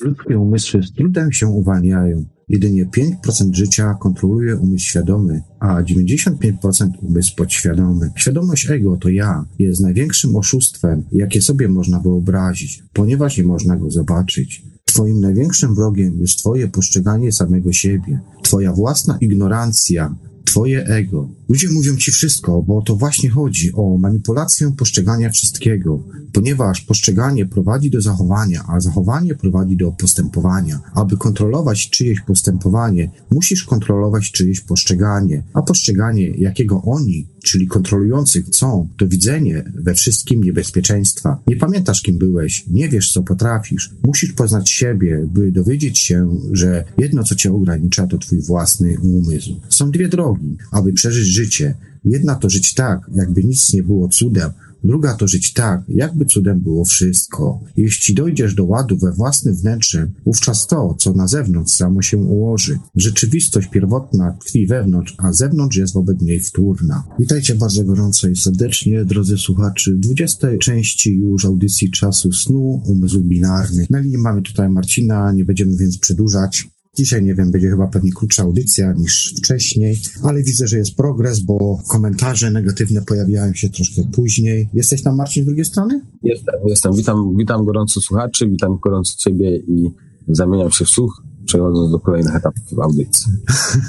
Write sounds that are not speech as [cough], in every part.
Ludzkie umysły z trudem się uwalniają. Jedynie 5% życia kontroluje umysł świadomy, a 95% umysł podświadomy. Świadomość ego, to ja, jest największym oszustwem, jakie sobie można wyobrazić, ponieważ nie można go zobaczyć. Twoim największym wrogiem jest Twoje postrzeganie samego siebie, Twoja własna ignorancja, Twoje ego. Ludzie mówią Ci wszystko, bo to właśnie chodzi, o manipulację postrzegania wszystkiego, ponieważ postrzeganie prowadzi do zachowania, a zachowanie prowadzi do postępowania. Aby kontrolować czyjeś postępowanie, musisz kontrolować czyjeś postrzeganie, a postrzeganie, jakiego oni, czyli kontrolujący chcą, to widzenie we wszystkim niebezpieczeństwa. Nie pamiętasz, kim byłeś, nie wiesz, co potrafisz. Musisz poznać siebie, by dowiedzieć się, że jedno, co cię ogranicza, to twój własny umysł. Są dwie drogi, aby przeżyć życie. Jedna to żyć tak, jakby nic nie było cudem, Druga to żyć tak, jakby cudem było wszystko. Jeśli dojdziesz do ładu we własnym wnętrze, wówczas to, co na zewnątrz, samo się ułoży. Rzeczywistość pierwotna tkwi wewnątrz, a zewnątrz jest wobec niej wtórna. Witajcie bardzo gorąco i serdecznie, drodzy słuchaczy, w 20 części już audycji Czasu Snu, Umysł Binarny. Na linii mamy tutaj Marcina, nie będziemy więc przedłużać. Dzisiaj, nie wiem, będzie chyba pewnie krótsza audycja niż wcześniej, ale widzę, że jest progres, bo komentarze negatywne pojawiają się troszkę później. Jesteś tam, Marcin, z drugiej strony? Jestem, jestem. Witam, witam gorąco słuchaczy, witam gorąco ciebie i zamieniam się w słuch przechodząc do kolejnych etapów audycji.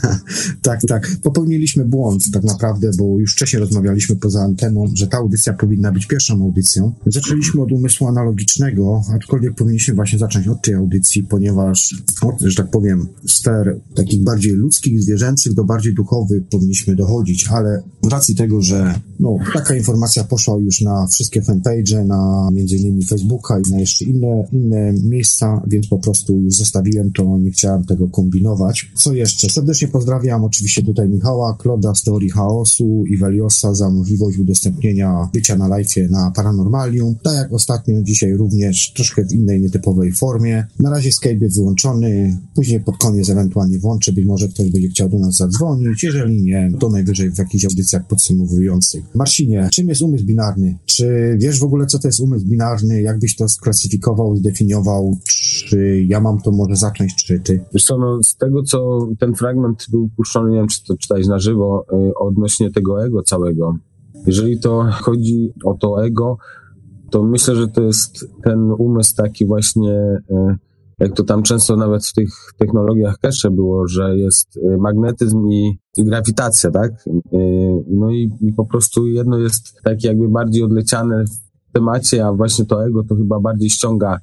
[laughs] tak, tak. Popełniliśmy błąd tak naprawdę, bo już wcześniej rozmawialiśmy poza anteną, że ta audycja powinna być pierwszą audycją. Zaczęliśmy od umysłu analogicznego, aczkolwiek powinniśmy właśnie zacząć od tej audycji, ponieważ że tak powiem, sfer takich bardziej ludzkich, zwierzęcych do bardziej duchowych powinniśmy dochodzić, ale z racji tego, że no, taka informacja poszła już na wszystkie fanpage, na między innymi Facebooka i na jeszcze inne, inne miejsca, więc po prostu już zostawiłem to nie chciałem tego kombinować. Co jeszcze? Serdecznie pozdrawiam oczywiście tutaj Michała, Kloda z Teorii Chaosu i Veliosa za możliwość udostępnienia bycia na live na Paranormalium. Tak jak ostatnio, dzisiaj również troszkę w innej, nietypowej formie. Na razie Skype wyłączony, później pod koniec ewentualnie włączę, być może ktoś będzie chciał do nas zadzwonić. Jeżeli nie, to najwyżej w jakichś audycjach podsumowujących. Marcinie, czym jest umysł binarny? Czy wiesz w ogóle, co to jest umysł binarny? Jak byś to sklasyfikował, zdefiniował? Czy ja mam to może zacząć, czy ty? Wiesz co, no, z tego, co ten fragment był puszczony, nie wiem, czy to czytałeś na żywo, y, odnośnie tego ego całego. Jeżeli to chodzi o to ego, to myślę, że to jest ten umysł taki właśnie, y, jak to tam często nawet w tych technologiach cache było, że jest y, magnetyzm i, i grawitacja, tak? No i, i po prostu jedno jest takie jakby bardziej odleciane w temacie, a właśnie to ego to chyba bardziej ściąga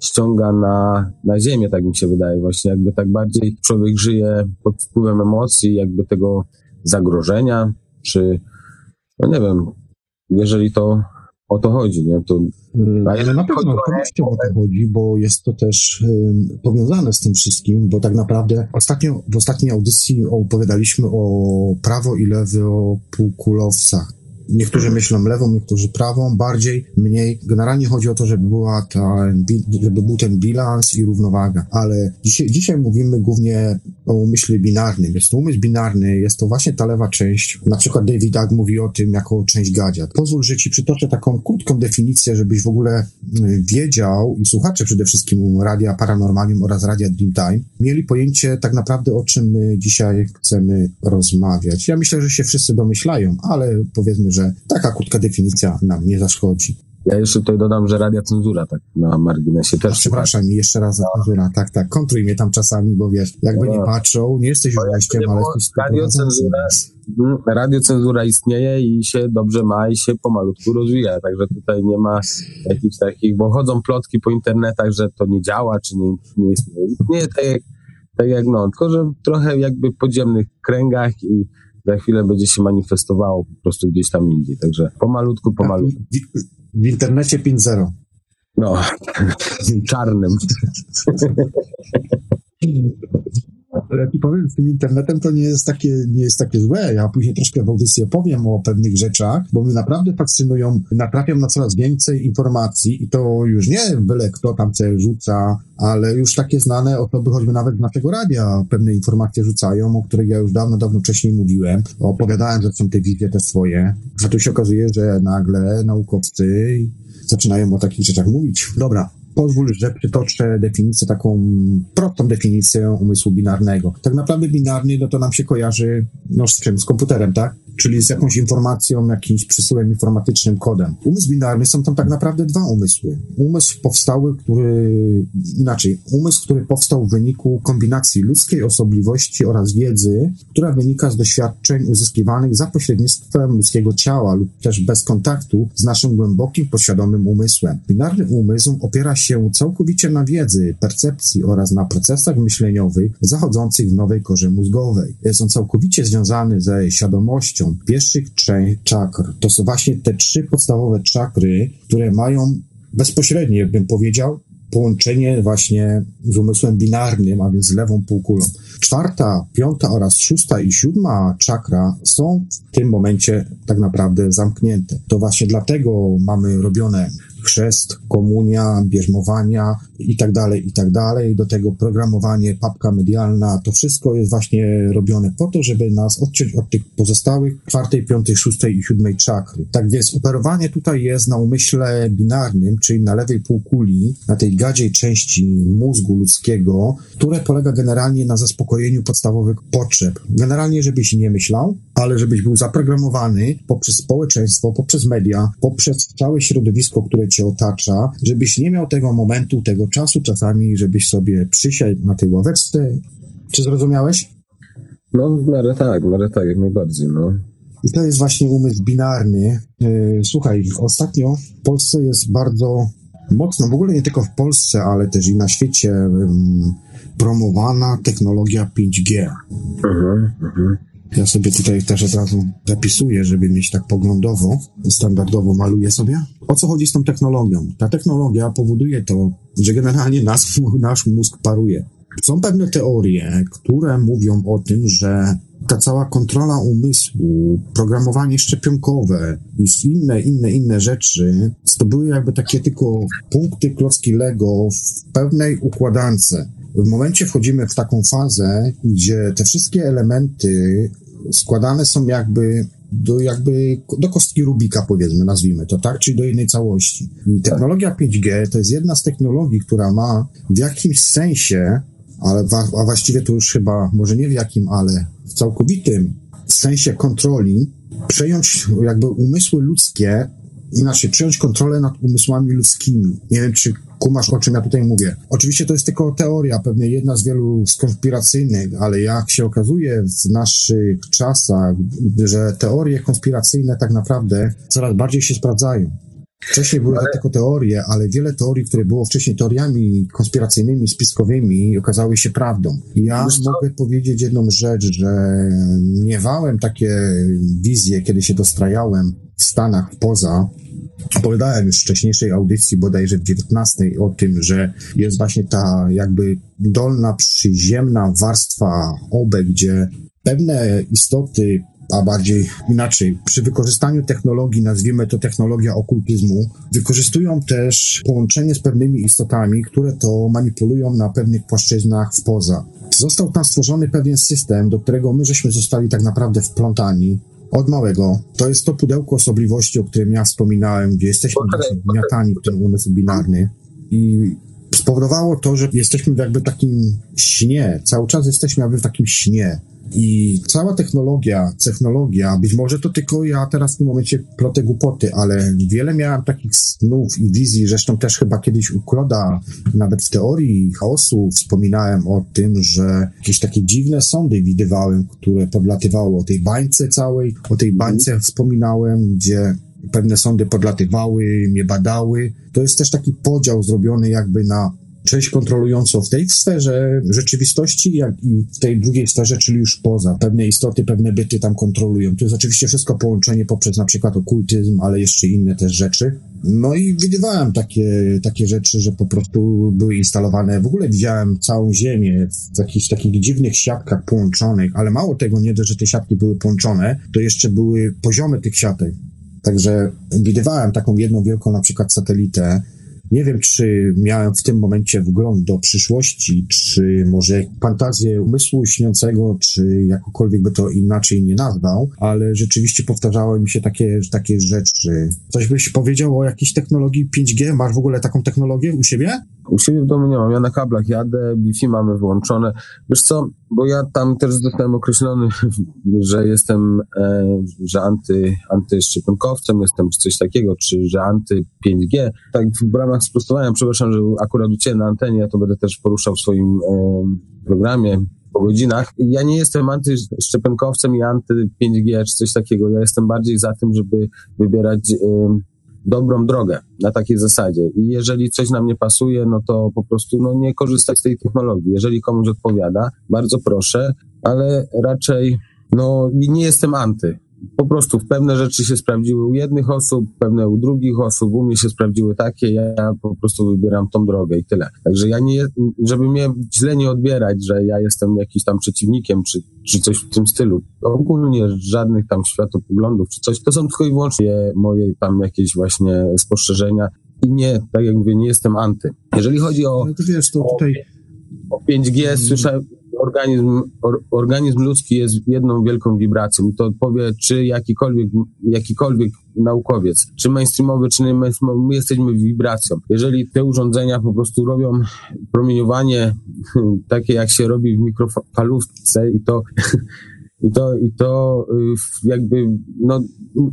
ściąga na, na ziemię, tak mi się wydaje. Właśnie jakby tak bardziej człowiek żyje pod wpływem emocji, jakby tego zagrożenia, czy no nie wiem, jeżeli to o to chodzi, nie? To, mm, ale na pewno oczywiście o to chodzi, bo jest to też y, powiązane z tym wszystkim, bo tak naprawdę ostatnio, w ostatniej audycji opowiadaliśmy o prawo i lewo o półkulowcach Niektórzy myślą lewą, niektórzy prawą, bardziej, mniej. Generalnie chodzi o to, żeby była ta, żeby był ten bilans i równowaga. Ale dzisiaj, dzisiaj mówimy głównie o umyśle binarnym. Jest to umysł binarny, jest to właśnie ta lewa część. Na przykład David Ag mówi o tym jako część gadziat. Pozwól, że ci przytoczę taką krótką definicję, żebyś w ogóle y, wiedział i słuchacze przede wszystkim Radia Paranormalium oraz Radia Dreamtime mieli pojęcie tak naprawdę o czym my dzisiaj chcemy rozmawiać. Ja myślę, że się wszyscy domyślają, ale powiedzmy, że że taka krótka definicja nam nie zaszkodzi. Ja jeszcze tutaj dodam, że radia cenzura, tak na marginesie też. Przepraszam, i jeszcze raz cenzura, tak, tak, kontruj mnie tam czasami, bo wiesz, jakby no. nie patrzą, nie jesteś już gościem, ale jesteś radio cenzura, mm, radio cenzura istnieje i się dobrze ma i się pomalutku rozwija, także tutaj nie ma jakichś takich, bo chodzą plotki po internetach, że to nie działa, czy nie, nie istnieje. Nie tak jak, tak jak no, tylko że trochę jakby w podziemnych kręgach i za chwilę będzie się manifestowało po prostu gdzieś tam indziej. Także pomalutku, pomalutku. W, internecie 5.0. No, [laughs] czarnym. [laughs] Jak powiem, z tym internetem to nie jest takie, nie jest takie złe. Ja później troszkę w audycji opowiem o pewnych rzeczach, bo mnie naprawdę fascynują, natrafiam na coraz więcej informacji i to już nie byle kto tam co rzuca, ale już takie znane osoby, choćby nawet z naszego radia, pewne informacje rzucają, o których ja już dawno, dawno wcześniej mówiłem. Opowiadałem, są te wizje te swoje. A tu się okazuje, że nagle naukowcy zaczynają o takich rzeczach mówić. Dobra, pozwól, że przytoczę definicję, taką prostą definicję umysłu binarnego. Tak naprawdę binarny, no to nam się kojarzy, no z czym? Z komputerem, tak? Czyli z jakąś informacją, jakimś przesyłem informatycznym, kodem. Umysł binarny są tam tak naprawdę dwa umysły. Umysł powstały, który, inaczej, umysł, który powstał w wyniku kombinacji ludzkiej osobliwości oraz wiedzy, która wynika z doświadczeń uzyskiwanych za pośrednictwem ludzkiego ciała lub też bez kontaktu z naszym głębokim, podświadomym umysłem. Binarny umysł opiera się całkowicie na wiedzy, percepcji oraz na procesach myśleniowych zachodzących w nowej korze mózgowej. On całkowicie związany ze świadomością, pierwszych trzech czakr. To są właśnie te trzy podstawowe czakry, które mają bezpośrednie, bym powiedział, połączenie właśnie z umysłem binarnym, a więc z lewą półkulą. Czwarta, piąta oraz szósta i siódma czakra są w tym momencie tak naprawdę zamknięte. To właśnie dlatego mamy robione chrzest, komunia, bierzmowania i tak dalej, i tak dalej. Do tego programowanie, papka medialna, to wszystko jest właśnie robione po to, żeby nas odciąć od tych pozostałych czwartej, piątej, szóstej i siódmej czakry. Tak więc operowanie tutaj jest na umyśle binarnym, czyli na lewej półkuli, na tej gadziej części mózgu ludzkiego, które polega generalnie na zaspokojeniu podstawowych potrzeb. Generalnie, żebyś nie myślał, ale żebyś był zaprogramowany poprzez społeczeństwo, poprzez media, poprzez całe środowisko, które cię otacza, żebyś nie miał tego momentu, tego czasu czasami, żebyś sobie przysiadł na tej ławeczce. Czy zrozumiałeś? No, w miarę tak, w miarę tak, jak najbardziej, no. I to jest właśnie umysł binarny. E, słuchaj, ostatnio w Polsce jest bardzo mocno, w ogóle nie tylko w Polsce, ale też i na świecie promowana technologia 5G. Mhm, mhm. Ja sobie tutaj też od razu zapisuję, żeby mieć tak poglądowo, standardowo maluję sobie. O co chodzi z tą technologią? Ta technologia powoduje to, że generalnie nasz, [laughs] nasz mózg paruje. Są pewne teorie, które mówią o tym, że ta cała kontrola umysłu, programowanie szczepionkowe i inne, inne, inne rzeczy, to były jakby takie tylko punkty klocki Lego w pewnej układance. W momencie wchodzimy w taką fazę, gdzie te wszystkie elementy składane są jakby do, jakby do kostki Rubika, powiedzmy, nazwijmy to, tak? Czyli do jednej całości. I technologia 5G to jest jedna z technologii, która ma w jakimś sensie, ale a właściwie to już chyba, może nie w jakim, ale w całkowitym sensie kontroli, przejąć jakby umysły ludzkie inaczej, przejąć kontrolę nad umysłami ludzkimi. Nie wiem, czy kumasz, o czym ja tutaj mówię. Oczywiście to jest tylko teoria, pewnie jedna z wielu konspiracyjnych, ale jak się okazuje w naszych czasach, że teorie konspiracyjne tak naprawdę coraz bardziej się sprawdzają. Wcześniej były to tylko teorie, ale wiele teorii, które było wcześniej teoriami konspiracyjnymi, spiskowymi, okazały się prawdą. Ja mogę powiedzieć jedną rzecz, że miewałem takie wizje, kiedy się dostrajałem w Stanach poza. Opowiadałem już w wcześniejszej audycji, bodajże w 19, o tym, że jest właśnie ta jakby dolna, przyziemna warstwa OBE, gdzie pewne istoty a bardziej inaczej, przy wykorzystaniu technologii, nazwijmy to technologia okultyzmu, wykorzystują też połączenie z pewnymi istotami, które to manipulują na pewnych płaszczyznach w poza. Został tam stworzony pewien system, do którego my żeśmy zostali tak naprawdę wplątani od małego. To jest to pudełko osobliwości, o którym ja wspominałem, gdzie jesteśmy gniatani w ten umysł binarny. I spowodowało to, że jesteśmy w jakby takim śnie, cały czas jesteśmy jakby w takim śnie. I cała technologia, technologia, być może to tylko ja teraz w tym momencie plotę głupoty, ale wiele miałem takich snów i wizji, zresztą też chyba kiedyś u Kloda, nawet w teorii chaosu wspominałem o tym, że jakieś takie dziwne sądy widywałem, które podlatywały o tej bańce całej, o tej bańce wspominałem, gdzie pewne sądy podlatywały, mnie badały. To jest też taki podział zrobiony jakby na część kontrolującą w tej sferze rzeczywistości, jak i w tej drugiej sferze, czyli już poza. Pewne istoty, pewne byty tam kontrolują. To jest oczywiście wszystko połączenie poprzez na przykład okultyzm, ale jeszcze inne też rzeczy. No i widywałem takie, takie rzeczy, że po prostu były instalowane. W ogóle widziałem całą Ziemię w jakichś takich dziwnych siatkach połączonych, ale mało tego, nie dość, że te siatki były połączone, to jeszcze były poziomy tych siatek. Także widywałem taką jedną wielką na przykład satelitę, Nie wiem, czy miałem w tym momencie wgląd do przyszłości, czy może fantazję umysłu śniącego, czy jakokolwiek by to inaczej nie nazwał, ale rzeczywiście powtarzały mi się takie, takie rzeczy. Coś byś powiedział o jakiejś technologii 5G? Masz w ogóle taką technologię u siebie? U siebie w domu nie mam, ja na kablach jadę, Wi-Fi mamy wyłączone. Wiesz co, bo ja tam też zostałem określony, [laughs] że jestem, e, że anty, antyszczepionkowcem jestem, czy coś takiego, czy że anty 5G. Tak w ramach sprostowania, przepraszam, że akurat u Ciebie na antenie, ja to będę też poruszał w swoim e, programie po godzinach. Ja nie jestem antyszczepionkowcem i anty 5G czy coś takiego. Ja jestem bardziej za tym, żeby wybierać e, dobrą drogę na takiej zasadzie. I jeżeli coś nam nie pasuje, no to po prostu no, nie korzystać z tej technologii. Jeżeli komuś odpowiada, bardzo proszę, ale raczej no, nie jestem anty po prostu pewne rzeczy się sprawdziły u jednych osób, pewne u drugich osób, u mnie się sprawdziły takie, ja po prostu wybieram tą drogę i tyle. Także ja nie, żeby mnie źle nie odbierać, że ja jestem jakiś tam przeciwnikiem, czy, czy coś w tym stylu. Ogólnie żadnych tam światopoglądów, czy coś, to są tylko i wyłącznie moje tam jakieś właśnie spostrzeżenia i nie, tak jak mówię, nie jestem anty. Jeżeli chodzi o... No to wiesz, to tutaj... O 5G słyszałem, organizm, or, organizm ludzki jest jedną wielką wibracją. To powie, czy jakikolwiek, jakikolwiek naukowiec, czy mainstreamowy, czy nie mainstreamowy, my jesteśmy wibracją. Jeżeli te urządzenia po prostu robią promieniowanie takie, jak się robi w mikrofalówce i to [laughs] I to, i to y, jakby no,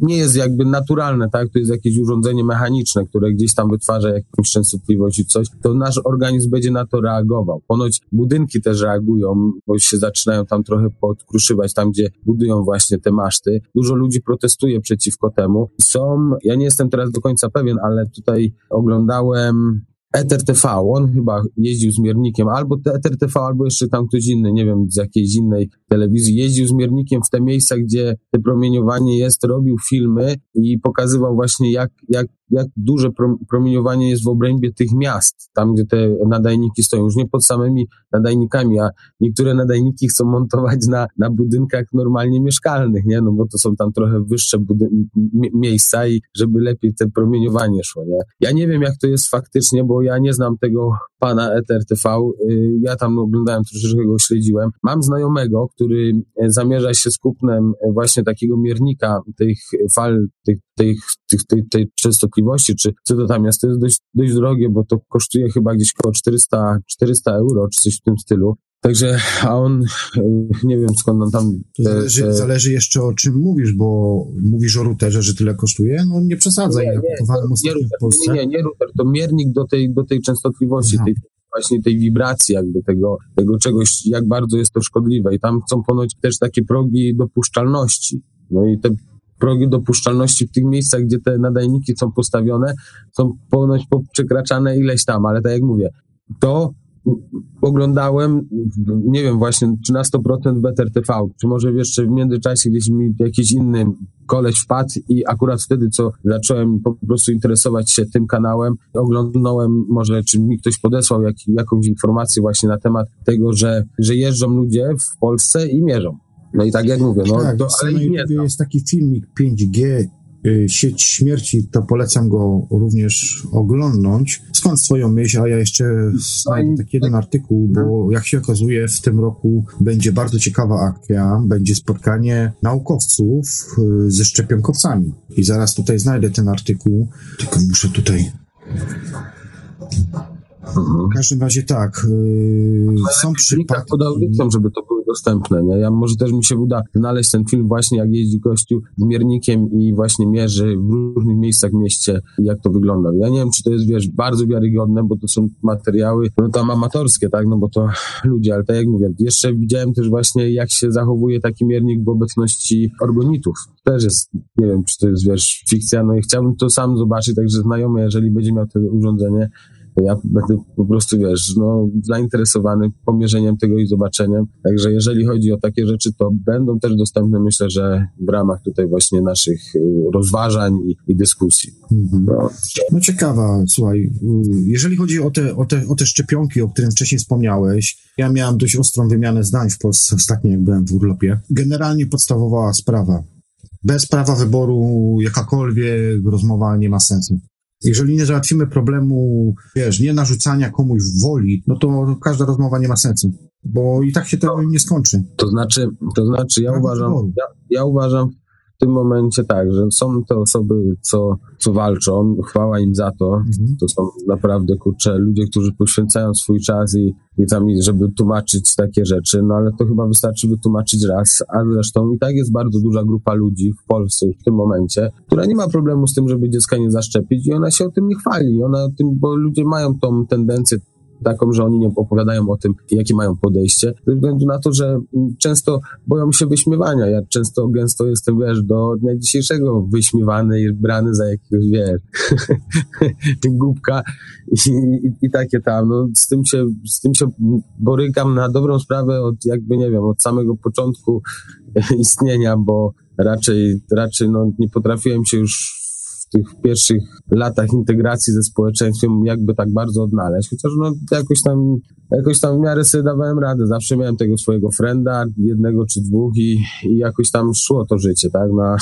nie jest jakby naturalne, tak? To jest jakieś urządzenie mechaniczne, które gdzieś tam wytwarza jakąś częstotliwość i coś, to nasz organizm będzie na to reagował. Ponoć budynki też reagują, bo się zaczynają tam trochę podkruszywać, tam gdzie budują właśnie te maszty. Dużo ludzi protestuje przeciwko temu. Są, ja nie jestem teraz do końca pewien, ale tutaj oglądałem Ether TV, on chyba jeździł z miernikiem, albo Ether TV, albo jeszcze tam ktoś inny, nie wiem, z jakiejś innej telewizji, jeździł z miernikiem w te miejsca, gdzie te promieniowanie jest, robił filmy i pokazywał właśnie jak, jak jak duże promieniowanie jest w obrębie tych miast, tam gdzie te nadajniki stoją, już nie pod samymi nadajnikami, a niektóre nadajniki chcą montować na, na budynkach normalnie mieszkalnych, nie? No bo to są tam trochę wyższe miejsca i żeby lepiej te promieniowanie szło, nie? Ja nie wiem, jak to jest faktycznie, bo ja nie znam tego pana ETRTV, y, ja tam oglądałem, troszeczkę go śledziłem. Mam znajomego, który zamierza się z kupnem właśnie takiego miernika tych fal, tych, tych, tych, tej, tej częstotliwości, czy co to tam jest, to jest dość, dość drogie, bo to kosztuje chyba gdzieś około 400, 400 euro, czy coś w tym stylu. Także, a on, nie wiem skąd on tam... Te, zależy, te... zależy jeszcze o czym mówisz, bo mówisz o routerze, że tyle kosztuje? No nie przesadzaj, nie, ja kupowałem nie, nie, w Polsce. Nie, nie, nie router, to miernik do tej, do tej częstotliwości, tej, właśnie tej wibracji, jakby tego, tego czegoś, jak bardzo jest to szkodliwe. I tam chcą ponoć też takie progi dopuszczalności. No i te progi dopuszczalności w tych miejscach, gdzie te nadajniki są postawione, są ponoć przekraczane ileś tam, ale tak jak mówię, to oglądałem, nie wiem właśnie, czy na 100% Better TV, czy może jeszcze w międzyczasie gdzieś mi jakiś inny koleś wpadł i akurat wtedy, co zacząłem po prostu interesować się tym kanałem, oglądałem może, czy mi ktoś podesłał jak, jakąś informację właśnie na temat tego, że, że jeżdżą ludzie w Polsce i mierzą. No i tak jak mówię, no tak, to, ale nie jest taki filmik 5G y, Sieć Śmierci, to polecam go również oglądnąć. Skąd swoją myśl, a ja jeszcze znajdę taki jeden artykuł, bo jak się okazuje w tym roku będzie bardzo ciekawa akcja, będzie spotkanie naukowców y, ze szczepionkowcami. I zaraz tutaj znajdę ten artykuł, tylko muszę tutaj w każdym razie tak. Yy, są przypadki... pod audycją, żeby to były dostępne. Nie? Ja może też mi się uda znaleźć ten film właśnie, jak jeździ gościu z miernikiem i właśnie mierzy w różnych miejscach w mieście, jak to wygląda. Ja nie wiem, czy to jest, wiesz, bardzo wiarygodne, bo to są materiały, no tam amatorskie, tak, no bo to ludzie, ale tak jak mówię, jeszcze widziałem też właśnie, jak się zachowuje taki miernik w obecności organitów. Też jest, nie wiem, czy to jest, wiesz, fikcja, no i chciałbym to sam zobaczyć, także znajomy, jeżeli będzie miał to urządzenie, ja będę po prostu, wiesz, no, zainteresowany pomierzeniem tego i zobaczeniem. Także jeżeli chodzi o takie rzeczy, to będą też dostępne, myślę, że w ramach tutaj właśnie naszych y, rozważań i, i dyskusji. Mhm. No. no ciekawa, słuchaj, y, jeżeli chodzi o te, o, te, o te szczepionki, o którym wcześniej wspomniałeś, ja miałem dość ostrą wymianę zdań w Polsce ostatnio, jak byłem w urlopie. Generalnie podstawowa sprawa. Bez prawa wyboru jakakolwiek rozmowa nie ma sensu. Jeżeli nie załatwimy problemu, wiesz, nie narzucania komuś woli, no to każda rozmowa nie ma sensu, bo i tak się to nie skończy. To znaczy, to znaczy ja uważam, ja, ja uważam w tym momencie tak, że są te osoby, co, co walczą, chwała im za to. Mhm. To są naprawdę, kurczę, ludzie, którzy poświęcają swój czas i, i tam, żeby tłumaczyć takie rzeczy, no ale to chyba wystarczy wytłumaczyć raz, a zresztą i tak jest bardzo duża grupa ludzi w Polsce w tym momencie, która nie ma problemu z tym, żeby dziecka nie zaszczepić i ona się o tym nie chwali, ona tym, bo ludzie mają tą tendencję taką, że oni nie opowiadają o tym, jakie mają podejście, ze względu na to, że często boją się wyśmiewania. Ja często, gęsto jestem, wiesz, do dnia dzisiejszego wyśmiewany i brany za jakiegoś, wiesz, [laughs] głupka i, i, i takie tam. No, z, tym się, z tym się borykam na dobrą sprawę od jakby, nie wiem, od samego początku [laughs] istnienia, bo raczej, raczej no, nie potrafiłem się już w tych pierwszych latach integracji ze społeczeństwem jakby tak bardzo odnaleźć, chociaż no jakoś tam, jakoś tam w miarę sobie dawałem radę, zawsze miałem tego swojego frenda, jednego czy dwóch i, i jakoś tam szło to życie, tak, no,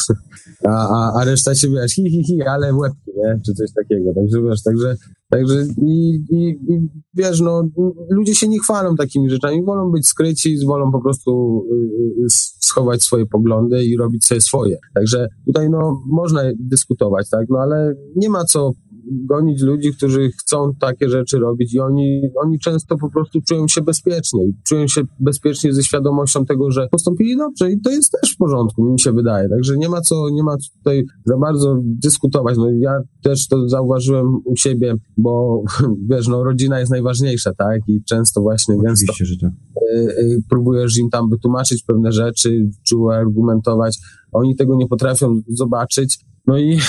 a, a, a reszta się wiesz, hi, hi, hi, ale w łebki, nie, czy coś takiego, także wiesz, także, także i, i, i wiesz, no, ludzie się nie chwalą takimi rzeczami, wolą być skryci, wolą po prostu y, y, schować swoje poglądy i robić sobie swoje, także tutaj no, można dyskutować, tak, no ale nie ma co gonić ludzi, którzy chcą takie rzeczy robić i oni, oni często po prostu czują się bezpiecznie. Czują się bezpiecznie ze świadomością tego, że postąpili dobrze i to jest też w porządku, mi się wydaje. Także nie ma co, nie ma co tutaj za bardzo dyskutować. No ja też to zauważyłem u siebie, bo [laughs] wiesz, no rodzina jest najważniejsza, tak? I często właśnie gęsto Oczywiście, że tak. y, y, próbujesz im tam wytłumaczyć pewne rzeczy, czy uargumentować. Oni tego nie potrafią zobaczyć. No i,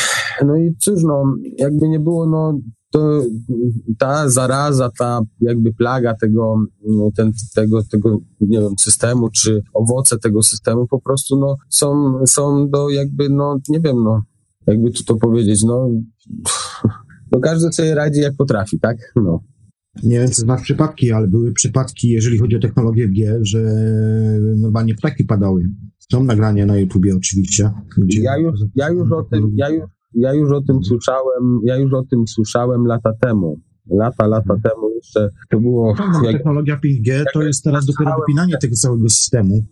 no i cóż, no, jakby nie było, no, to ta zaraza, ta jakby plaga tego, no, ten, tego, tego, nie wiem, systemu, czy owoce tego systemu po prostu, no, są, są do jakby, no, nie wiem, no, jakby tu to powiedzieć, no, [laughs] no każdy sobie radzi jak potrafi, tak? No. Nie wiem, czy znasz przypadki, ale były przypadki, jeżeli chodzi o technologię w G, że normalnie ptaki padały. Są nagrania na YouTubie oczywiście. Ja już, ja już o tym, ja już, ja już o tym słyszałem, ja już o tym słyszałem lata temu. Lata, lata temu jeszcze to było. No, Jak, technologia 5G to jest teraz dopiero dopinanie tego całego systemu,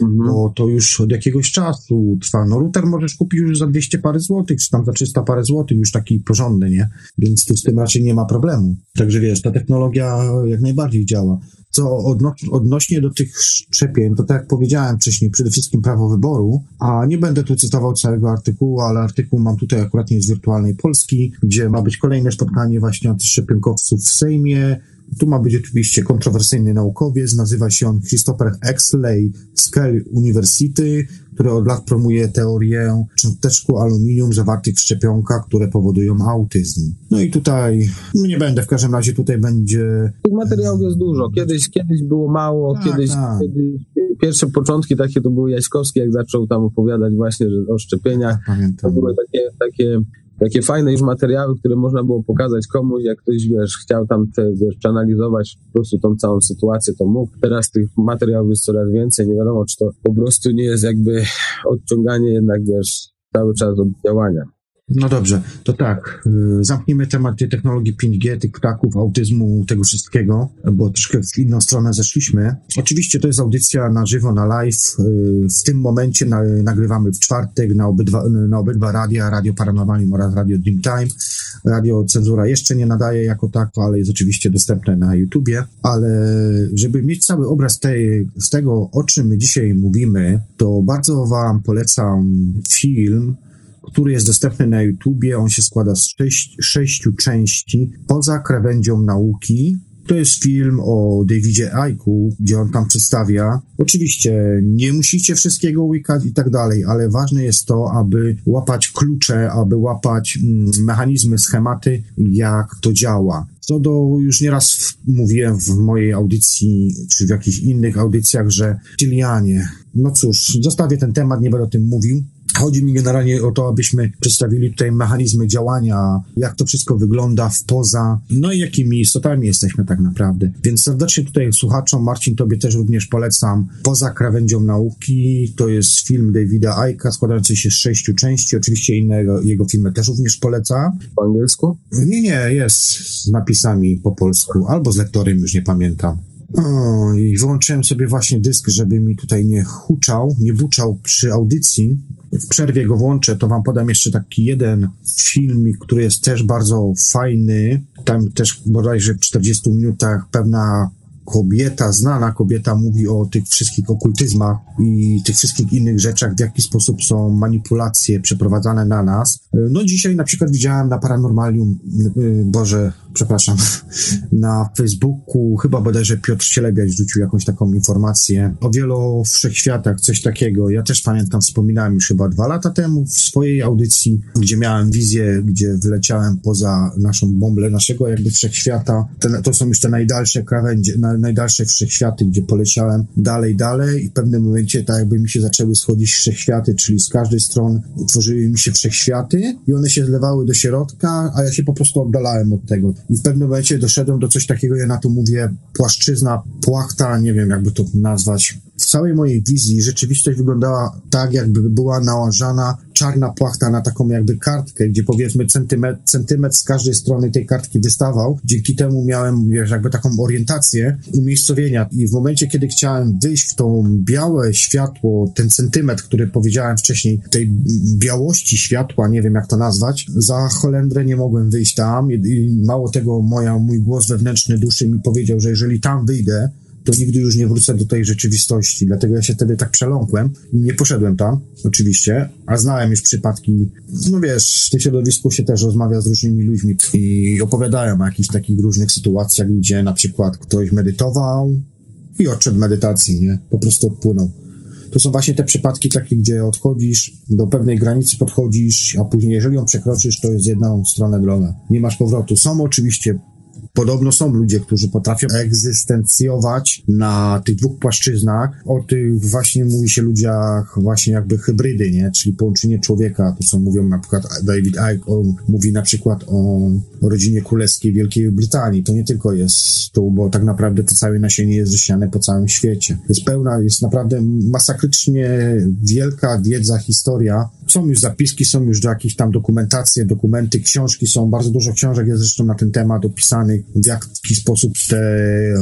mhm. bo to już od jakiegoś czasu trwa. No router możesz kupić już za 200 parę złotych, czy tam za 300 parę złotych, już taki porządny, nie? Więc tu z tym raczej nie ma problemu. Także wiesz, ta technologia jak najbardziej działa. Co odno odnośnie do tych szczepień, to tak jak powiedziałem wcześniej, przede wszystkim prawo wyboru, a nie będę tu cytował całego artykułu, ale artykuł mam tutaj akurat nie z wirtualnej Polski, gdzie ma być kolejne spotkanie właśnie antyszczepionkowców w Sejmie, tu ma być oczywiście kontrowersyjny naukowiec, nazywa się on Christopher Exley z Kell University, który od lat promuje teorię cząsteczku aluminium zawartych w szczepionkach, które powodują autyzm. No i tutaj, no nie będę, w każdym razie tutaj będzie... Tych materiałów jest dużo. Kiedyś, kiedyś było mało, Tak, kiedyś, tak. kiedyś pierwsze początki takie to były Jaśkowski, jak zaczął tam opowiadać właśnie że o szczepieniach. To Pamiętam. były takie, takie, takie fajne już materiały, które można było pokazać komuś, jak ktoś, wiesz, chciał tam te, wiesz, przeanalizować po prostu tą całą sytuację, to mógł. Teraz tych materiałów jest coraz więcej, nie wiadomo, czy to po prostu nie jest jakby odciąganie jednak, wiesz, cały czas od działania. No dobrze, to tak, y, zamknijmy temat tej technologii 5G, tych ptaków, autyzmu, tego wszystkiego, bo troszkę w inną stronę zeszliśmy. Oczywiście to jest audycja na żywo, na live. Y, W tym momencie na, nagrywamy w czwartek na obydwa, na obydwa radia, Radio Paranormalium oraz Radio Dreamtime. Radio Cenzura jeszcze nie nadaje jako tako, ale jest oczywiście dostępne na YouTubie. Ale żeby mieć cały obraz tej, z tego, o czym my dzisiaj mówimy, to bardzo Wam polecam film, który jest dostępny na YouTubie. On się składa z sześć, sześciu części. Poza krawędzią nauki. To jest film o Davidzie Aiku, gdzie on tam przedstawia. Oczywiście nie musicie wszystkiego łykać i tak dalej, ale ważne jest to, aby łapać klucze, aby łapać mm, mechanizmy, schematy, jak to działa. Co do, już nieraz w, mówiłem w mojej audycji, czy w jakichś innych audycjach, że Tylianie, no cóż, zostawię ten temat, nie będę o tym mówił. Chodzi mi generalnie o to, abyśmy przedstawili tutaj mechanizmy działania, jak to wszystko wygląda w poza, no i jakimi istotami jesteśmy tak naprawdę. Więc serdecznie tutaj słuchaczom, Marcin, tobie też również polecam Poza krawędzią nauki. To jest film Davida Aika składający się z sześciu części. Oczywiście innego jego filmy też również poleca. Po angielsku? Nie, nie, jest z napisami po polsku, albo z lektorem, już nie pamiętam. O, i wyłączyłem sobie właśnie dysk, żeby mi tutaj nie huczał, nie buczał przy audycji. W przerwie go włączę, to wam podam jeszcze taki jeden filmik, który jest też bardzo fajny. Tam też bodajże w 40 minutach pewna kobieta, znana kobieta mówi o tych wszystkich okultyzmach i tych wszystkich innych rzeczach, w jaki sposób są manipulacje przeprowadzane na nas. No dzisiaj na przykład widziałem na Paranormalium, y, Boże, przepraszam, [laughs] na Facebooku, chyba bodajże Piotr Cielebiać rzucił jakąś taką informację o wielu wszechświatach, coś takiego. Ja też pamiętam, wspominałem już chyba dwa lata temu w swojej audycji, gdzie miałem wizję, gdzie wyleciałem poza naszą bąblę naszego jakby wszechświata. Te, to są już te najdalsze krawędzie, na, najdalsze wszechświaty, gdzie poleciałem dalej, dalej i w pewnym momencie tak jakby mi się zaczęły schodzić wszechświaty, czyli z każdej strony utworzyły mi się wszechświaty i one się zlewały do środka, a ja się po prostu oddalałem od tego. I w pewnym momencie doszedłem do coś takiego, ja na to mówię, płaszczyzna, płachta, nie wiem jakby to nazwać. W całej mojej wizji rzeczywistość wyglądała tak, jakby była nałożona czarna płachta na taką jakby kartkę, gdzie powiedzmy centymetr, centymetr z każdej strony tej kartki wystawał. Dzięki temu miałem, wiesz, jakby taką orientację umiejscowienia i w momencie, kiedy chciałem wyjść w tą białe światło, ten centymetr, który powiedziałem wcześniej, tej białości światła, nie wiem jak to nazwać, za Holendrę nie mogłem wyjść tam i mało tego moja, mój głos wewnętrzny duszy mi powiedział, że jeżeli tam wyjdę, to nigdy już nie wrócę do tej rzeczywistości. Dlatego ja się wtedy tak przeląkłem i nie poszedłem tam, oczywiście, a znałem już przypadki, no wiesz, w tym środowisku się też rozmawia z różnymi ludźmi i opowiadają o jakichś takich różnych sytuacjach, gdzie na przykład ktoś medytował i odszedł medytacji, nie? Po prostu odpłynął. To są właśnie te przypadki takie, gdzie odchodzisz, do pewnej granicy podchodzisz, a później, jeżeli ją przekroczysz, to jest jedną stronę droga. Nie masz powrotu. Są oczywiście Podobno są ludzie, którzy potrafią egzystencjować na tych dwóch płaszczyznach. O tych właśnie mówi się ludziach właśnie jakby hybrydy, nie? Czyli połączenie człowieka, to co mówią na przykład David Icke, on mówi na przykład o, rodzinie królewskiej Wielkiej Brytanii. To nie tylko jest tu, bo tak naprawdę to całe nasienie jest zasiane po całym świecie. Jest pełna, jest naprawdę masakrycznie wielka wiedza, historia. Są już zapiski, są już jakieś tam dokumentacje, dokumenty, książki są, bardzo dużo książek jest zresztą na ten temat opisanych w jaki sposób te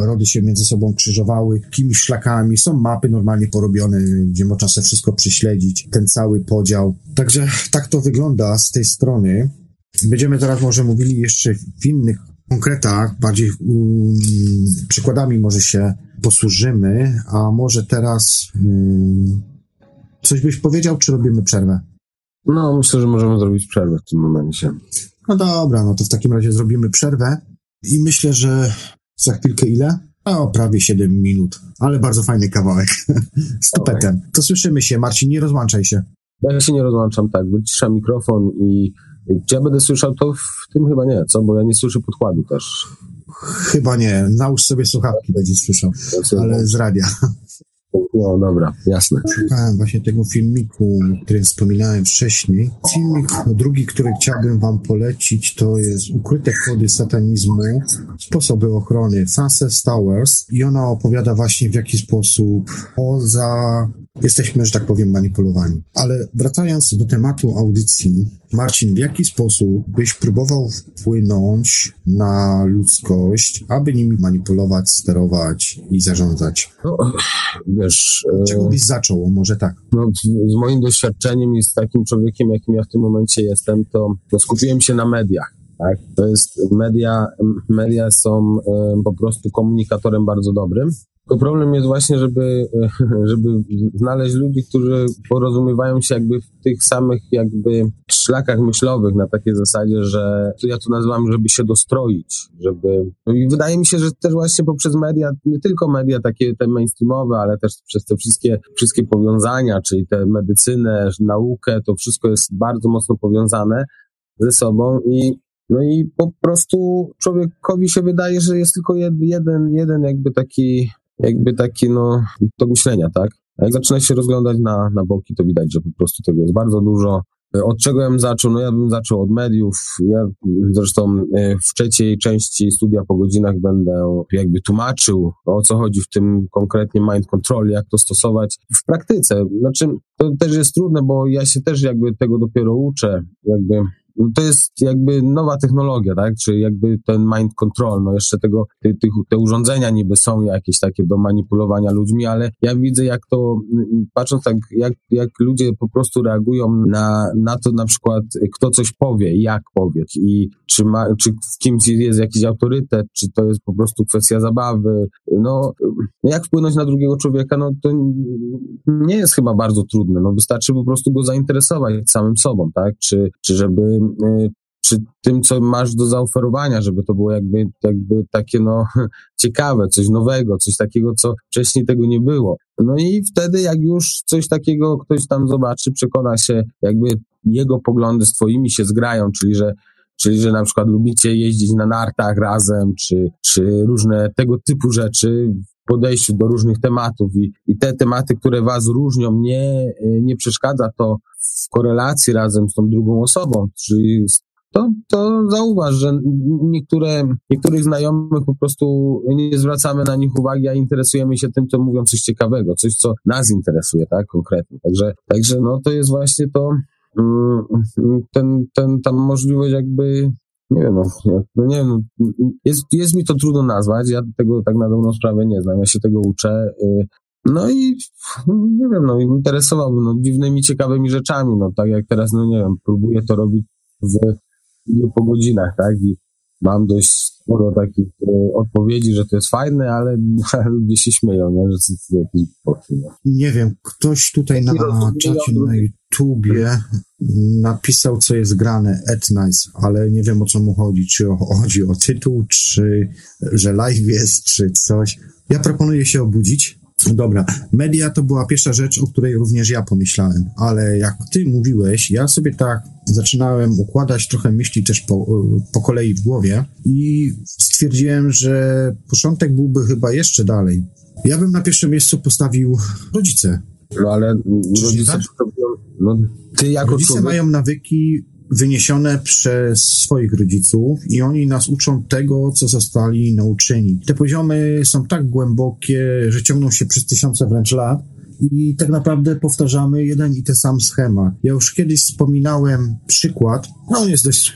rody się między sobą krzyżowały, jakimi szlakami. Są mapy normalnie porobione, gdzie można sobie wszystko prześledzić, ten cały podział. Także tak to wygląda z tej strony. Będziemy teraz może mówili jeszcze w innych konkretach, bardziej um, przykładami może się posłużymy, a może teraz um, coś byś powiedział, czy robimy przerwę? No, myślę, że możemy zrobić przerwę w tym momencie. No dobra, no to w takim razie zrobimy przerwę. I myślę, że za chwilkę ile? O, prawie 7 minut, ale bardzo fajny kawałek [laughs] z tupetem. To słyszymy się, Marcin, nie rozłączaj się. Ja się nie rozłączam, tak, wyciszam mikrofon i czy ja będę słyszał to w tym chyba nie, co? Bo ja nie słyszę podkładu też. Chyba nie, nałóż sobie słuchawki, będziesz słyszał, ale z radia. No dobra, jasne. Szukałem właśnie tego filmiku, o którym wspominałem wcześniej. Filmik drugi, który chciałbym wam polecić, to jest Ukryte kody satanizmu, sposoby ochrony Frances Towers i ona opowiada właśnie w jaki sposób poza jesteśmy, że tak powiem, manipulowani. Ale wracając do tematu audycji, Marcin, w jaki sposób byś próbował wpłynąć na ludzkość, aby nimi manipulować, sterować i zarządzać? No, wiesz... Czego byś zaczął? Może tak. No, z moim doświadczeniem i z takim człowiekiem, jakim ja w tym momencie jestem, to, to skupiłem się na mediach. Tak? To jest media, media są y, po prostu komunikatorem bardzo dobrym. Problem jest właśnie, żeby, [laughs] żeby znaleźć ludzi, którzy porozumiewają się jakby w tych samych jakby szlakach myślowych na takiej zasadzie, że to ja to nazywam, żeby się dostroić, żeby... No I wydaje mi się, że też właśnie poprzez media, nie tylko media takie te mainstreamowe, ale też przez te wszystkie, wszystkie powiązania, czyli te medycynę, naukę, to wszystko jest bardzo mocno powiązane ze sobą i no i po prostu człowiekowi się wydaje, że jest tylko jeden, jeden jakby taki jakby taki, no, do myślenia, tak? A jak zaczyna się rozglądać na, na boki, to widać, że po prostu tego jest bardzo dużo. Od czego ja bym zaczął? No ja bym zaczął od mediów. Ja zresztą e, w trzeciej części studia po godzinach będę jakby tłumaczył, o co chodzi w tym konkretnie mind control, jak to stosować w praktyce. Znaczy, to też jest trudne, bo ja się też jakby tego dopiero uczę, jakby to jest jakby nowa technologia, tak? Czy jakby ten mind control, no jeszcze tego, te, te urządzenia niby są jakieś takie do manipulowania ludźmi, ale ja widzę jak to, patrząc tak, jak, jak ludzie po prostu reagują na, na to na przykład, kto coś powie, jak powie i czy, ma, czy w kimś jest jakiś autorytet, czy to jest po prostu kwestia zabawy, no jak wpłynąć na drugiego człowieka, no to nie jest chyba bardzo trudne, no wystarczy po prostu go zainteresować samym sobą, tak? Czy, czy żeby przy tym, co masz do zaoferowania, żeby to było jakby, jakby takie no [laughs] ciekawe, coś nowego, coś takiego, co wcześniej tego nie było. No i wtedy, jak już coś takiego ktoś tam zobaczy, przekona się, jakby jego poglądy z twoimi się zgrają, czyli że czyli że na przykład lubicie jeździć na nartach razem, czy, czy różne tego typu rzeczy podejściu do różnych tematów i, i te tematy, które was różnią, nie, nie przeszkadza to w korelacji razem z tą drugą osobą, czyli to, to zauważ, że niektóre, niektórych znajomych po prostu nie zwracamy na nich uwagi, a interesujemy się tym, co mówią coś ciekawego, coś, co nas interesuje, tak, konkretnie. Także, także no to jest właśnie to, mm, ten, ten, ta możliwość jakby nie wiem, no, no nie wiem, no, jest, jest mi to trudno nazwać, ja tego tak na dobrą sprawę nie znam, ja się tego uczę, y, no i nie wiem, no interesowałbym no, dziwnymi, ciekawymi rzeczami, no tak jak teraz, no nie wiem, próbuję to robić w, po godzinach, tak, i mam dość sporo takich e, odpowiedzi, że to jest fajne, ale ludzie się śmieją, nie? że to jest jakiś nie? nie wiem, ktoś tutaj na czacie na YouTubie napisał, co jest grane at nice, ale nie wiem o co mu chodzi, czy chodzi o tytuł, czy że live jest, czy coś. Ja proponuję się obudzić, Dobra, media to była pierwsza rzecz, o której również ja pomyślałem, ale jak ty mówiłeś, ja sobie tak zaczynałem układać trochę myśli też po, po kolei w głowie i stwierdziłem, że początek byłby chyba jeszcze dalej. Ja bym na pierwszym miejscu postawił rodzice. No ale rodzice, tak? no, ty jako rodzice człowiek... mają nawyki wyniesione przez swoich rodziców i oni nas uczą tego, co zostali nauczeni. Te poziomy są tak głębokie, że ciągną się przez tysiące wręcz lat i tak naprawdę powtarzamy jeden i ten sam schemat. Ja już kiedyś wspominałem przykład, no on jest dość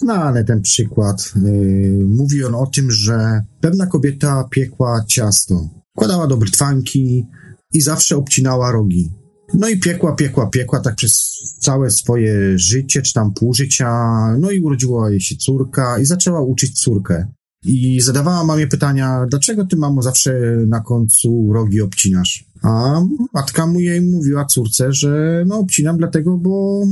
znany ten przykład. Yy, mówi on o tym, że pewna kobieta piekła ciasto. Kładała do brytwanki i zawsze obcinała rogi. No i piekła, piekła, piekła, tak przez całe swoje życie, czy tam pół życia. No i urodziła jej się córka i zaczęła uczyć córkę. I zadawała mamie pytania, dlaczego ty, mamo, zawsze na końcu rogi obcinasz? A matka mu jej mówiła córce, że no obcinam dlatego, bo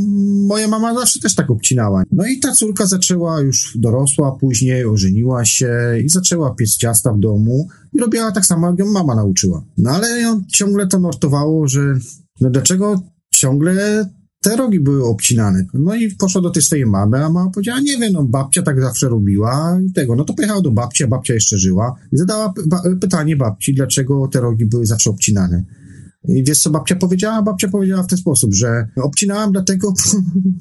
moja mama zawsze też tak obcinała. No i ta córka zaczęła już dorosła, później ożeniła się i zaczęła piec ciasta w domu i robiła tak samo, jak ją mama nauczyła. No ale ją ciągle to nurtowało, że no dlaczego ciągle te rogi były obcinane. No i poszła do tej swojej mamy, a mama powiedziała, nie wiem, no babcia tak zawsze robiła i tego. No to pojechała do babci, a babcia jeszcze żyła i zadała ba pytanie babci, dlaczego te rogi były zawsze obcinane. I wiesz, co babcia powiedziała? Babcia powiedziała w ten sposób, że obcinałam dlatego,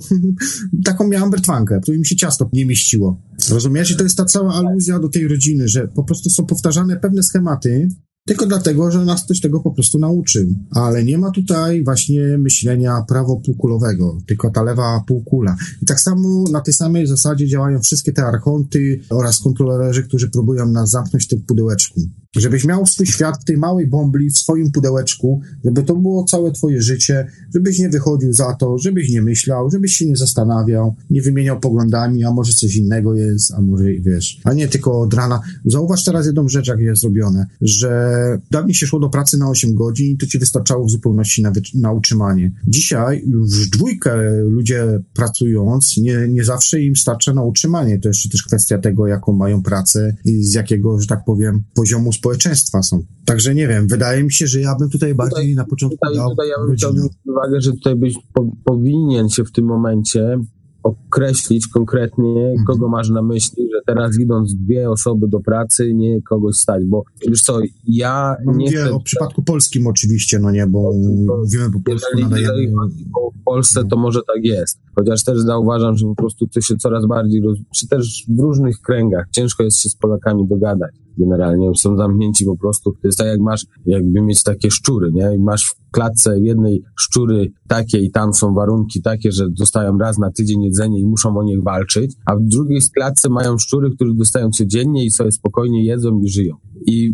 [laughs] taką miałam bertwankę, w której mi się ciasto nie mieściło. Rozumiesz? I to jest ta cała aluzja do tej rodziny, że po prostu są powtarzane pewne schematy, tylko dlatego, że nas ktoś tego po prostu nauczył. Ale nie ma tutaj właśnie myślenia prawopółkulowego, tylko ta lewa półkula. I tak samo na tej samej zasadzie działają wszystkie te archonty oraz kontrolerzy, którzy próbują nas zamknąć w tym pudełeczku. Żebyś miał swój świat w tej małej bombli, w swoim pudełeczku, żeby to było całe twoje życie, żebyś nie wychodził za to, żebyś nie myślał, żebyś się nie zastanawiał, nie wymieniał poglądami, a może coś innego jest, a może wiesz, a nie tylko od rana. Zauważ teraz jedną rzecz, jak jest zrobione, że dawniej się szło do pracy na 8 godzin i to ci wystarczało w zupełności na, na utrzymanie. Dzisiaj już dwójkę ludzie pracując, nie, nie zawsze im starcza na utrzymanie. To jeszcze też kwestia tego, jaką mają pracę i z jakiego, że tak powiem, poziomu społeczeństwa są. Także nie wiem, wydaje mi się, że ja bym tutaj bardziej tutaj, na początku tutaj, dał tutaj ja bym chciał uwagę, że tutaj byś po, powinien się w tym momencie określić konkretnie, Mhm. kogo masz na myśli, że teraz idąc dwie osoby do pracy, nie kogoś stać, bo wiesz co, ja No nie mówię chcę, o przypadku polskim oczywiście, no nie, bo to- mówimy po polsku, jeżeli, nadajemy... jeżeli o Polsce, to może tak jest. Chociaż też zauważam, że po prostu to się coraz bardziej, roz... czy też w różnych kręgach, ciężko jest się z Polakami dogadać. Generalnie są zamknięci po prostu. To jest tak, jak masz, jakby mieć takie szczury, nie? Masz w klatce jednej szczury takie i tam są warunki takie, że dostają raz na tydzień jedzenie i muszą o nich walczyć, a w drugiej klatce mają szczury, które dostają codziennie i sobie spokojnie jedzą i żyją. I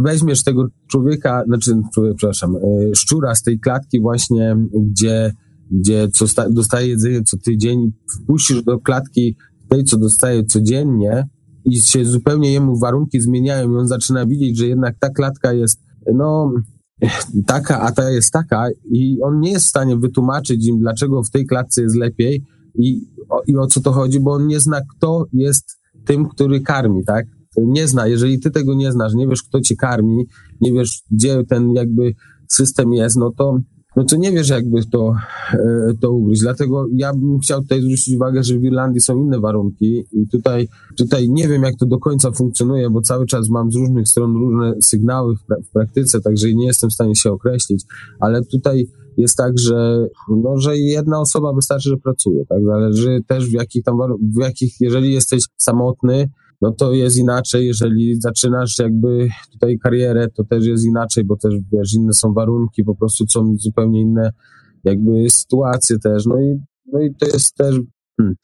weźmiesz tego człowieka, znaczy, człowiek, przepraszam, e, szczura z tej klatki właśnie, gdzie, gdzie co sta- dostaje jedzenie co tydzień wpuścisz do klatki tej, co dostaje codziennie i się zupełnie jemu warunki zmieniają i on zaczyna widzieć, że jednak ta klatka jest, no, taka, a ta jest taka i on nie jest w stanie wytłumaczyć im, dlaczego w tej klatce jest lepiej i o, i o co to chodzi, bo on nie zna, kto jest tym, który karmi, tak? Nie zna, jeżeli ty tego nie znasz, nie wiesz, kto cię karmi, nie wiesz, gdzie ten jakby system jest, no to, no to nie wiesz, jakby to, e, to ugryźć. Dlatego ja bym chciał tutaj zwrócić uwagę, że w Irlandii są inne warunki i tutaj, tutaj nie wiem, jak to do końca funkcjonuje, bo cały czas mam z różnych stron różne sygnały w, pra- w praktyce, także nie jestem w stanie się określić, ale tutaj jest tak, że, no, że jedna osoba wystarczy, że pracuje, tak? Zależy też w jakich tam, warun- w jakich, jeżeli jesteś samotny, no to jest inaczej, jeżeli zaczynasz jakby tutaj karierę, to też jest inaczej, bo też wiesz, inne są warunki, po prostu są zupełnie inne jakby sytuacje też, no i, no i to jest też, hmm.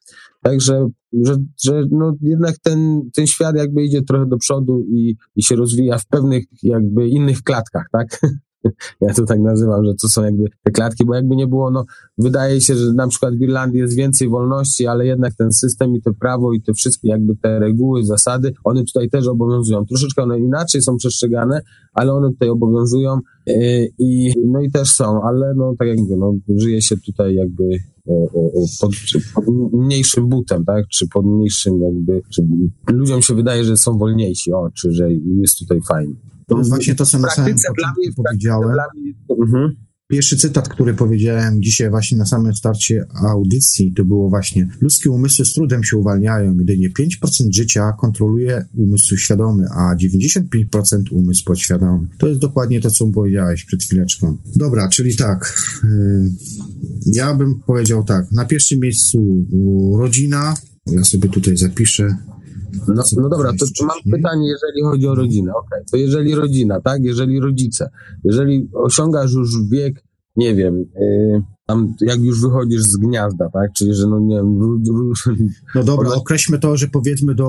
także, że, że no jednak ten, ten świat jakby idzie trochę do przodu i, i się rozwija w pewnych jakby innych klatkach, tak? [laughs] [laughs] Ja to tak nazywam, że to są jakby te klatki, bo jakby nie było, no wydaje się, że na przykład w Irlandii jest więcej wolności, ale jednak ten system i to prawo i te wszystkie jakby te reguły, zasady, one tutaj też obowiązują. Troszeczkę one inaczej są przestrzegane, ale one tutaj obowiązują yy, i no i też są, ale no tak jak mówię, no żyje się tutaj jakby yy, yy, pod, pod mniejszym butem, tak, czy pod mniejszym jakby, czy ludziom się wydaje, że są wolniejsi, o, czy że jest tutaj fajnie. To jest właśnie to, co na samym początku powiedziałem. Mhm. Pierwszy cytat, który powiedziałem dzisiaj właśnie na samym starcie audycji, to było właśnie ludzkie umysły z trudem się uwalniają. Jedynie 5% życia kontroluje umysł świadomy, a 95% umysł podświadomy. To jest dokładnie to, co powiedziałeś przed chwileczką. Dobra, czyli tak. yy, Ja bym powiedział tak. Na pierwszym miejscu yy, rodzina. Ja sobie tutaj zapiszę. No, no dobra, to mam pytanie, jeżeli chodzi o rodzinę. Okej, to jeżeli rodzina, tak? Jeżeli rodzice, jeżeli osiągasz już wiek, nie wiem, yy, tam jak już wychodzisz z gniazda, tak? Czyli, że no nie wiem, ró- ró- No dobra, Ona- określmy to, że powiedzmy do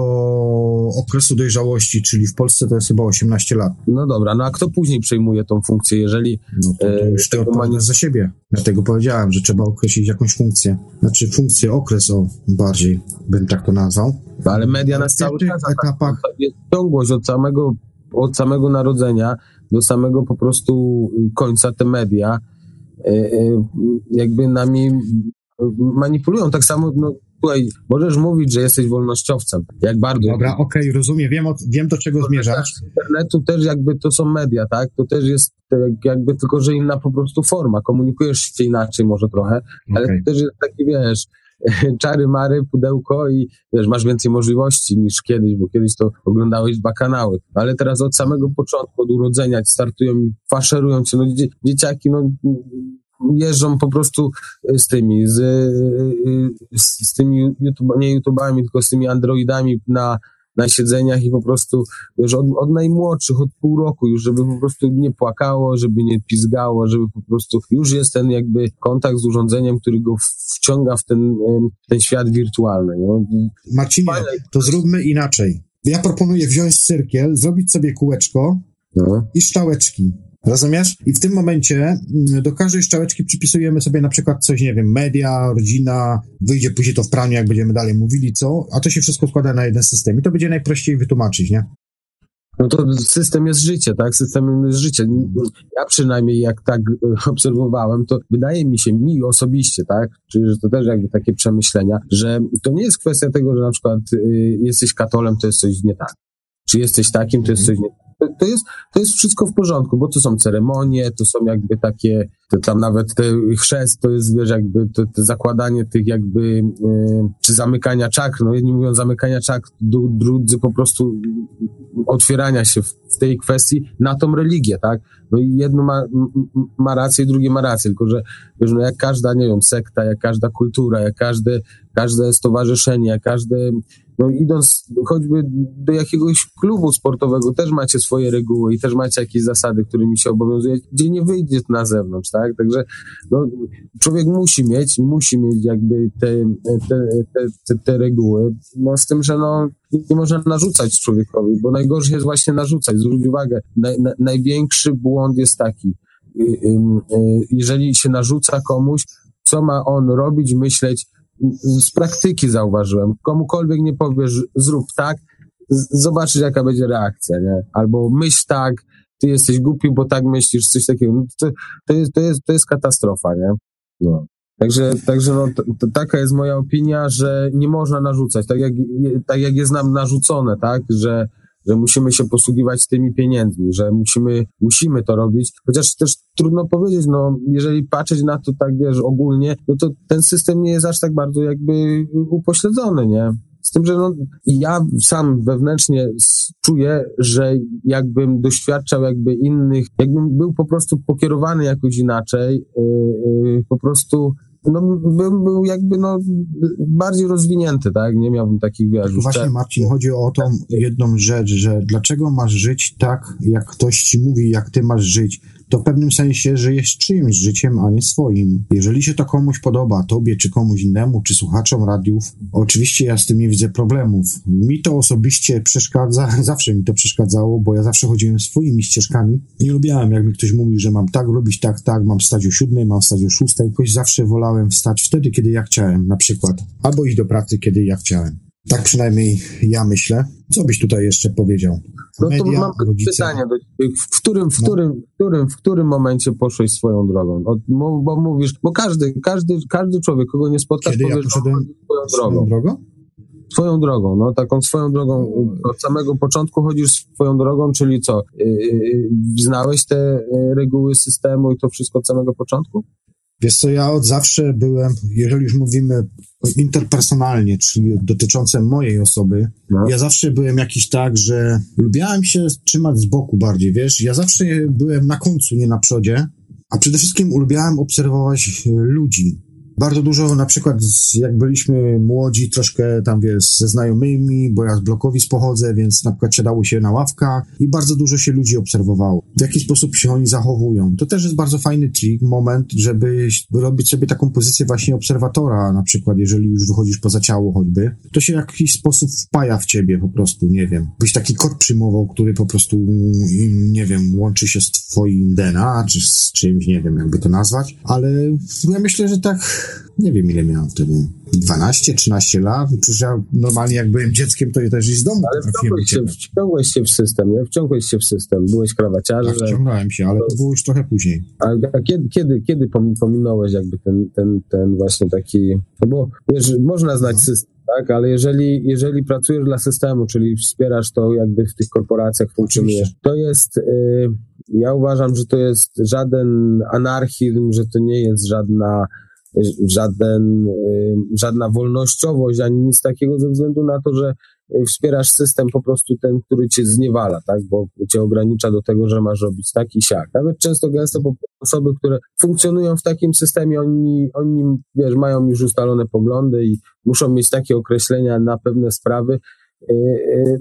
okresu dojrzałości, czyli w Polsce to jest chyba 18 lat. no dobra, no a kto później przejmuje tą funkcję, jeżeli, No to, to E, już ty mani- za siebie. Dlatego powiedziałem, że trzeba określić jakąś funkcję. Znaczy funkcję, okres o bardziej bym tak to nazwał. ale media nas W cały czas etapach jest ciągłość od samego, od samego narodzenia do samego po prostu końca te media jakby nami manipulują. Tak samo, no słuchaj, możesz mówić, że jesteś wolnościowcem, jak bardzo. Dobra, okej, rozumiem, wiem, o, wiem do czego zmierzasz. Z internetu też jakby to są media, tak? To też jest e, jakby tylko, że inna po prostu forma. Komunikujesz się inaczej może trochę, ale Okej. to też jest taki, wiesz, [laughs] czary mary, pudełko i wiesz, masz więcej możliwości niż kiedyś, bo kiedyś to oglądałeś dwa kanały. Ale teraz od samego początku, od urodzenia startują i faszerują cię, no dzie- dzieciaki, no jeżdżą po prostu z tymi, z, z, z tymi YouTube, nie YouTubami, tylko z tymi Androidami na, na siedzeniach i po prostu, wiesz, od, od najmłodszych, od pół roku już, żeby po prostu nie płakało, żeby nie pizgało, żeby po prostu już jest ten jakby kontakt z urządzeniem, który go wciąga w ten, ten świat wirtualny. No. Marcinie, to zróbmy inaczej. Ja proponuję wziąć cyrkiel, zrobić sobie kółeczko No. i szczałeczki. Rozumiesz? I w tym momencie mm, do każdej szczałeczki przypisujemy sobie na przykład coś, nie wiem, media, rodzina, wyjdzie później to w praniu, jak będziemy dalej mówili, co, a to się wszystko składa na jeden system i to będzie najprościej wytłumaczyć, nie? No to system jest życie, tak? System jest życie. Ja przynajmniej jak tak e, obserwowałem, to wydaje mi się, mi osobiście, tak? Czyli że to też jakby takie przemyślenia, że to nie jest kwestia tego, że na przykład y, jesteś katolem, to jest coś nie tak. Czy jesteś takim, to jest coś nie tak. To jest, to jest wszystko w porządku, bo to są ceremonie, to są jakby takie, tam nawet te chrzest, to jest, wiesz, jakby to, to zakładanie tych jakby, yy, czy zamykania czakr, no jedni mówią zamykania czakr, drudzy po prostu otwierania się w, w tej kwestii na tą religię, tak? No i jedno ma, ma rację, drugie ma rację, tylko że wiesz, no jak każda, nie wiem, sekta, jak każda kultura, jak każde, każde stowarzyszenie, jak każde no idąc choćby do jakiegoś klubu sportowego, też macie swoje reguły i też macie jakieś zasady, którymi się obowiązuje, gdzie nie wyjdzie na zewnątrz, tak? Także no, człowiek musi mieć, musi mieć jakby te, te, te, te, reguły, no z tym, że no nie można narzucać człowiekowi, bo najgorsze jest właśnie narzucać. Zwróć uwagę, naj, na, największy błąd jest taki, y, y, y, jeżeli się narzuca komuś, co ma on robić, myśleć, z praktyki zauważyłem. Komukolwiek nie powiesz, zrób tak, zobaczysz jaka będzie reakcja, nie? Albo myśl tak, ty jesteś głupi, bo tak myślisz, coś takiego. No to, to, jest, to, jest, to jest katastrofa, nie? No. Także, także no, taka jest moja opinia, że nie można narzucać, tak jak, tak jak jest nam narzucone, tak, że że musimy się posługiwać tymi pieniędzmi, że musimy, musimy to robić, chociaż też trudno powiedzieć, no, jeżeli patrzeć na to tak, wiesz, ogólnie, no to ten system nie jest aż tak bardzo jakby upośledzony, nie? Z tym, że no, ja sam wewnętrznie czuję, że jakbym doświadczał jakby innych, jakbym był po prostu pokierowany jakoś inaczej, yy, yy, po prostu no, bym był jakby no, bardziej rozwinięty, tak? Nie miałbym takich wiesz. Właśnie, Marcin, chodzi o tą jedną rzecz, że dlaczego masz żyć tak, jak ktoś ci mówi, jak ty masz żyć, to w pewnym sensie żyjesz czyimś życiem, a nie swoim. Jeżeli się to komuś podoba, tobie czy komuś innemu, czy słuchaczom radiów, oczywiście ja z tym nie widzę problemów. Mi to osobiście przeszkadza, [laughs] zawsze mi to przeszkadzało, bo ja zawsze chodziłem swoimi ścieżkami. Nie lubiałem, jak mi ktoś mówił, że mam tak robić, tak, tak, mam stać o siódmej, mam stać o szóstej, jakoś zawsze wolałem wstać wtedy, kiedy ja chciałem, na przykład, albo iść do pracy, kiedy ja chciałem. Tak przynajmniej ja myślę. Co byś tutaj jeszcze powiedział? No to Media, mam rodzice. pytanie do ciebie. W którym, w, no. którym, w, którym, w którym momencie poszłeś swoją drogą? bo mówisz, bo każdy, każdy, każdy człowiek, kogo nie spotkasz, Kiedy powiesz, ja poszedłem swoją drogą. drogą? Swoją drogą, no taką swoją drogą. Od samego początku chodzisz swoją drogą, czyli co? Yy, znałeś te yy, reguły systemu i to wszystko od samego początku? Wiesz co, ja od zawsze byłem, jeżeli już mówimy interpersonalnie, czyli dotyczące mojej osoby, no. ja zawsze byłem jakiś tak, że lubiałem się trzymać z boku bardziej, wiesz, ja zawsze byłem na końcu, nie na przodzie, a przede wszystkim lubiałem obserwować ludzi, bardzo dużo, na przykład jak byliśmy młodzi, troszkę tam wiesz, ze znajomymi, bo ja z blokowic pochodzę, więc na przykład siadało się na ławkach i bardzo dużo się ludzi obserwowało. W jaki sposób się oni zachowują. To też jest bardzo fajny trik, moment, żeby robić sobie taką pozycję właśnie obserwatora, na przykład jeżeli już wychodzisz poza ciało choćby, to się w jakiś sposób wpaja w ciebie po prostu, nie wiem. Byś taki kod przyjmował, który po prostu, nie wiem, łączy się z twoim DNA, czy z czymś, nie wiem, jakby to nazwać, ale ja myślę, że tak nie wiem ile miałem wtedy, 12, 13 lat. Przecież ja normalnie jak byłem dzieckiem, to ja też i z domu Ale wciągłeś się, wciągłeś się w system, nie? Wciągłeś się w system, byłeś krawaciarzem. Tak, wciągnąłem się, ale to było już trochę później. A, kiedy, kiedy, kiedy pominąłeś jakby ten, ten, ten właśnie taki, no bo wiesz, można znać no. system, tak, ale jeżeli, jeżeli pracujesz dla systemu, czyli wspierasz to jakby w tych korporacjach funkcjonujesz, to jest, y, ja uważam, że to jest żaden anarchizm, że to nie jest żadna żaden, żadna wolnościowość, ani nic takiego ze względu na to, że y, wspierasz system po prostu ten, który cię zniewala, tak, bo cię ogranicza do tego, że masz robić tak i siak. Nawet często gęsto osoby, które funkcjonują w takim systemie, oni, oni wiesz, mają już ustalone poglądy i muszą mieć takie określenia na pewne sprawy,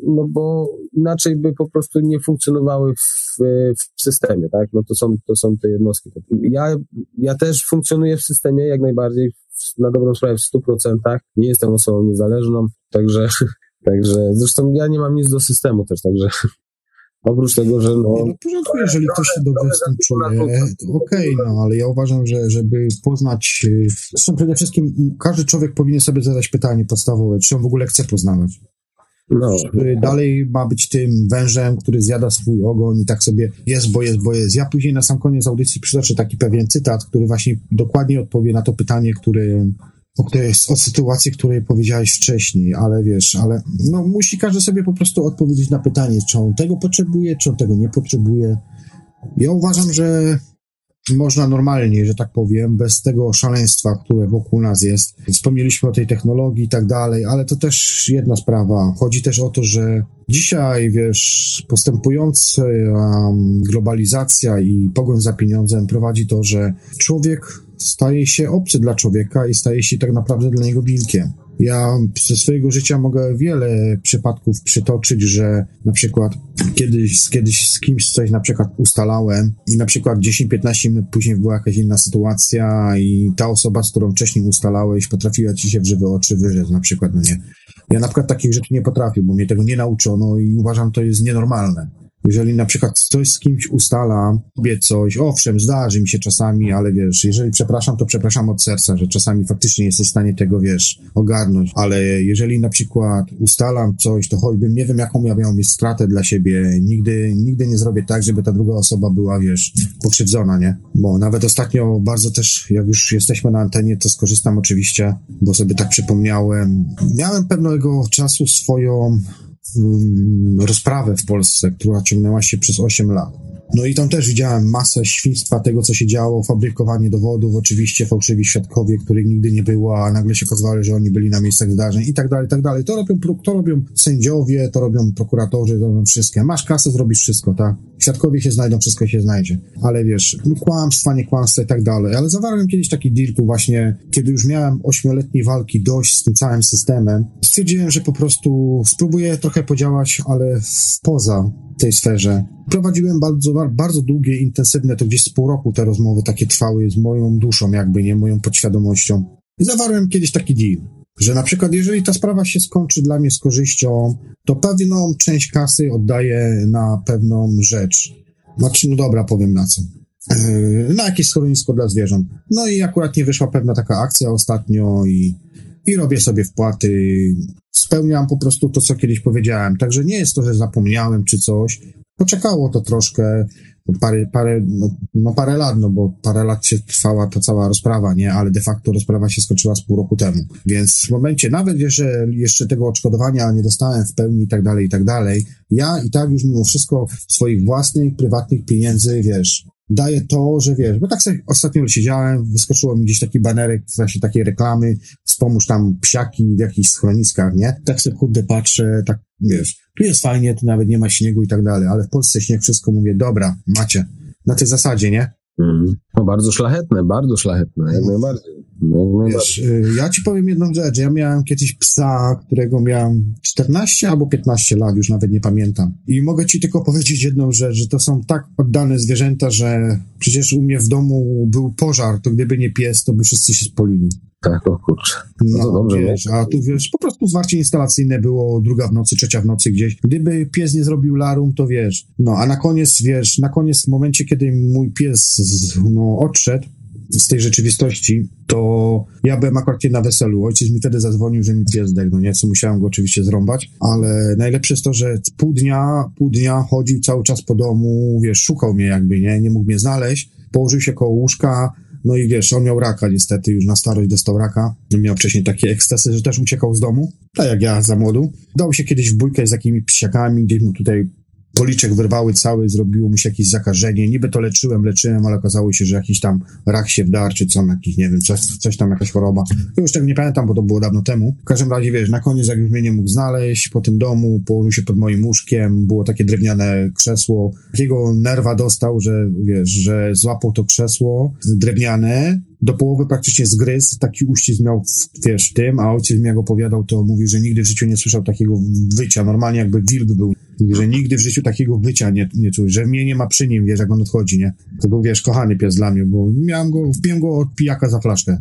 no bo inaczej by po prostu nie funkcjonowały w, w systemie, tak? No to są, to są te jednostki. Ja, ja też funkcjonuję w systemie jak najbardziej, na dobrą sprawę w 100%, nie jestem osobą niezależną, także, [laughs] także zresztą ja nie mam nic do systemu też, także [laughs] Oprócz tego, że no... Nie, no w porządku, jeżeli ktoś się dobrze z tym czuje, okej, okay, no, ale ja uważam, że żeby poznać... Zresztą przede wszystkim każdy człowiek powinien sobie zadać pytanie podstawowe, czy on w ogóle chce poznawać. No. Który dalej ma być tym wężem, który zjada swój ogon i tak sobie jest, bo jest, bo jest. Ja później na sam koniec audycji przytoczę taki pewien cytat, który właśnie dokładnie odpowie na to pytanie, które, o, której, o sytuacji, której powiedziałeś wcześniej, ale wiesz, ale no, musi każdy sobie po prostu odpowiedzieć na pytanie, czy on tego potrzebuje, czy on tego nie potrzebuje. Ja uważam, że można normalnie, że tak powiem, bez tego szaleństwa, które wokół nas jest. Wspomnieliśmy o tej technologii i tak dalej, ale to też jedna sprawa. Chodzi też o to, że dzisiaj, wiesz, postępująca globalizacja i pogoń za pieniądzem prowadzi to, że człowiek staje się obcy dla człowieka i staje się tak naprawdę dla niego wilkiem. Ja ze swojego życia mogę wiele przypadków przytoczyć, że na przykład kiedyś, kiedyś z kimś coś na przykład ustalałem i na przykład 10-15 minut później była jakaś inna sytuacja i ta osoba, z którą wcześniej ustalałeś, potrafiła ci się w żywe oczy wyrzec na przykład, no nie. Ja na przykład takich rzeczy nie potrafię, bo mnie tego nie nauczono i uważam, to jest nienormalne. Jeżeli na przykład coś z kimś ustala, wie coś, owszem, zdarzy mi się czasami, ale wiesz, jeżeli przepraszam, to przepraszam od serca, że czasami faktycznie jesteś w stanie tego, wiesz, ogarnąć, ale jeżeli na przykład ustalam coś, to choćbym nie wiem, jaką ja miał mieć stratę dla siebie, nigdy, nigdy nie zrobię tak, żeby ta druga osoba była, wiesz, pokrzywdzona, nie? Bo nawet ostatnio bardzo też, jak już jesteśmy na antenie, to skorzystam oczywiście, bo sobie tak przypomniałem. Miałem pewnego czasu swoją rozprawę w Polsce, która ciągnęła się przez 8 lat. No i tam też widziałem masę świństwa tego, co się działo, fabrykowanie dowodów, oczywiście fałszywi świadkowie, których nigdy nie było, a nagle się okazało, że oni byli na miejscach zdarzeń i tak dalej, i tak dalej. To robią, to robią sędziowie, to robią prokuratorzy, to robią wszystkie. Masz kasę, zrobisz wszystko, tak? Świadkowie się znajdą, wszystko się znajdzie. Ale wiesz, no kłamstwa, nie kłamstwa i tak dalej. Ale zawarłem kiedyś taki deal tu właśnie, kiedy już miałem ośmioletniej walki dość z tym całym systemem. Stwierdziłem, że po prostu spróbuję trochę podziałać, ale poza tej sferze. Prowadziłem bardzo, bardzo długie, intensywne, to gdzieś z pół roku te rozmowy takie trwały z moją duszą, jakby nie moją podświadomością. I zawarłem kiedyś taki deal, że na przykład jeżeli ta sprawa się skończy dla mnie z korzyścią, to pewną część kasy oddaję na pewną rzecz. Znaczy, no dobra, powiem na co. Yy, na jakieś schronisko dla zwierząt. No i akurat nie wyszła pewna taka akcja ostatnio i, i robię sobie wpłaty spełniam po prostu to, co kiedyś powiedziałem. Także nie jest to, że zapomniałem czy coś. Poczekało to troszkę, parę, parę, no, no, parę lat, no bo parę lat się trwała ta cała rozprawa, nie? Ale de facto rozprawa się skończyła z pół roku temu. Więc w momencie, nawet jeżeli jeszcze tego odszkodowania nie dostałem w pełni i tak dalej, i tak dalej, ja i tak już mimo wszystko swoich własnych, prywatnych pieniędzy, wiesz, daje to, że wiesz, bo tak sobie ostatnio siedziałem, wyskoczyło mi gdzieś taki banerek, właśnie takiej reklamy, wspomóż tam psiaki w jakichś schroniskach, nie? Tak sobie kurde patrzę, tak wiesz, tu jest fajnie, tu nawet nie ma śniegu i tak dalej, ale w Polsce śnieg wszystko mówię, dobra, macie. Na tej zasadzie, nie? Mm. No bardzo szlachetne, bardzo szlachetne, jak najbardziej. No, Wiesz, y, ja ci powiem jedną rzecz. Ja miałem kiedyś psa, którego miałem 14 albo 15 lat, już nawet nie pamiętam. I mogę ci tylko powiedzieć jedną rzecz, że to są tak oddane zwierzęta, że przecież u mnie w domu był pożar, to gdyby nie pies, to by wszyscy się spolili. Tak, o kurczę. No, no dobrze. Wiesz, a tu wiesz, po prostu zwarcie instalacyjne było druga w nocy, trzecia w nocy gdzieś. Gdyby pies nie zrobił larum, to wiesz. No, a na koniec, wiesz, na koniec w momencie, kiedy mój pies no, odszedł, z tej rzeczywistości, to ja byłem akurat na weselu. Ojciec mi wtedy zadzwonił, że mi pies no nie, co musiałem go oczywiście zrąbać, ale najlepsze jest to, że pół dnia, pół dnia chodził cały czas po domu, wiesz, szukał mnie jakby, nie, nie mógł mnie znaleźć, położył się koło łóżka, no i wiesz, on miał raka niestety, już na starość dostał raka. Miał wcześniej takie ekscesy, że też uciekał z domu, tak jak ja za młodu. Dał się kiedyś w bójkę z jakimiś psiakami, gdzieś mu tutaj policzek wyrwały cały, zrobiło mu się jakieś zakażenie. Niby to leczyłem, leczyłem, ale okazało się, że jakiś tam rak się wdarł, czy co, jakiś, nie wiem, coś, coś tam, jakaś choroba. Już tego nie pamiętam, bo to było dawno temu. W każdym razie, wiesz, na koniec, jak już mnie nie mógł znaleźć, po tym domu, położył się pod moim łóżkiem, było takie drewniane krzesło. Takiego nerwa dostał, że, wiesz, że złapał to krzesło drewniane, do połowy praktycznie zgryzł, taki uścisk miał, w, wiesz, tym, a ojciec mi jak opowiadał, to mówi, że nigdy w życiu nie słyszał takiego wycia, normalnie jakby wilk był, że nigdy w życiu takiego wycia nie, nie czuł, że mnie nie ma przy nim, wiesz, jak on odchodzi, nie? To był, wiesz, kochany pies dla mnie, bo miałem go, wbiłem go od pijaka za flaszkę.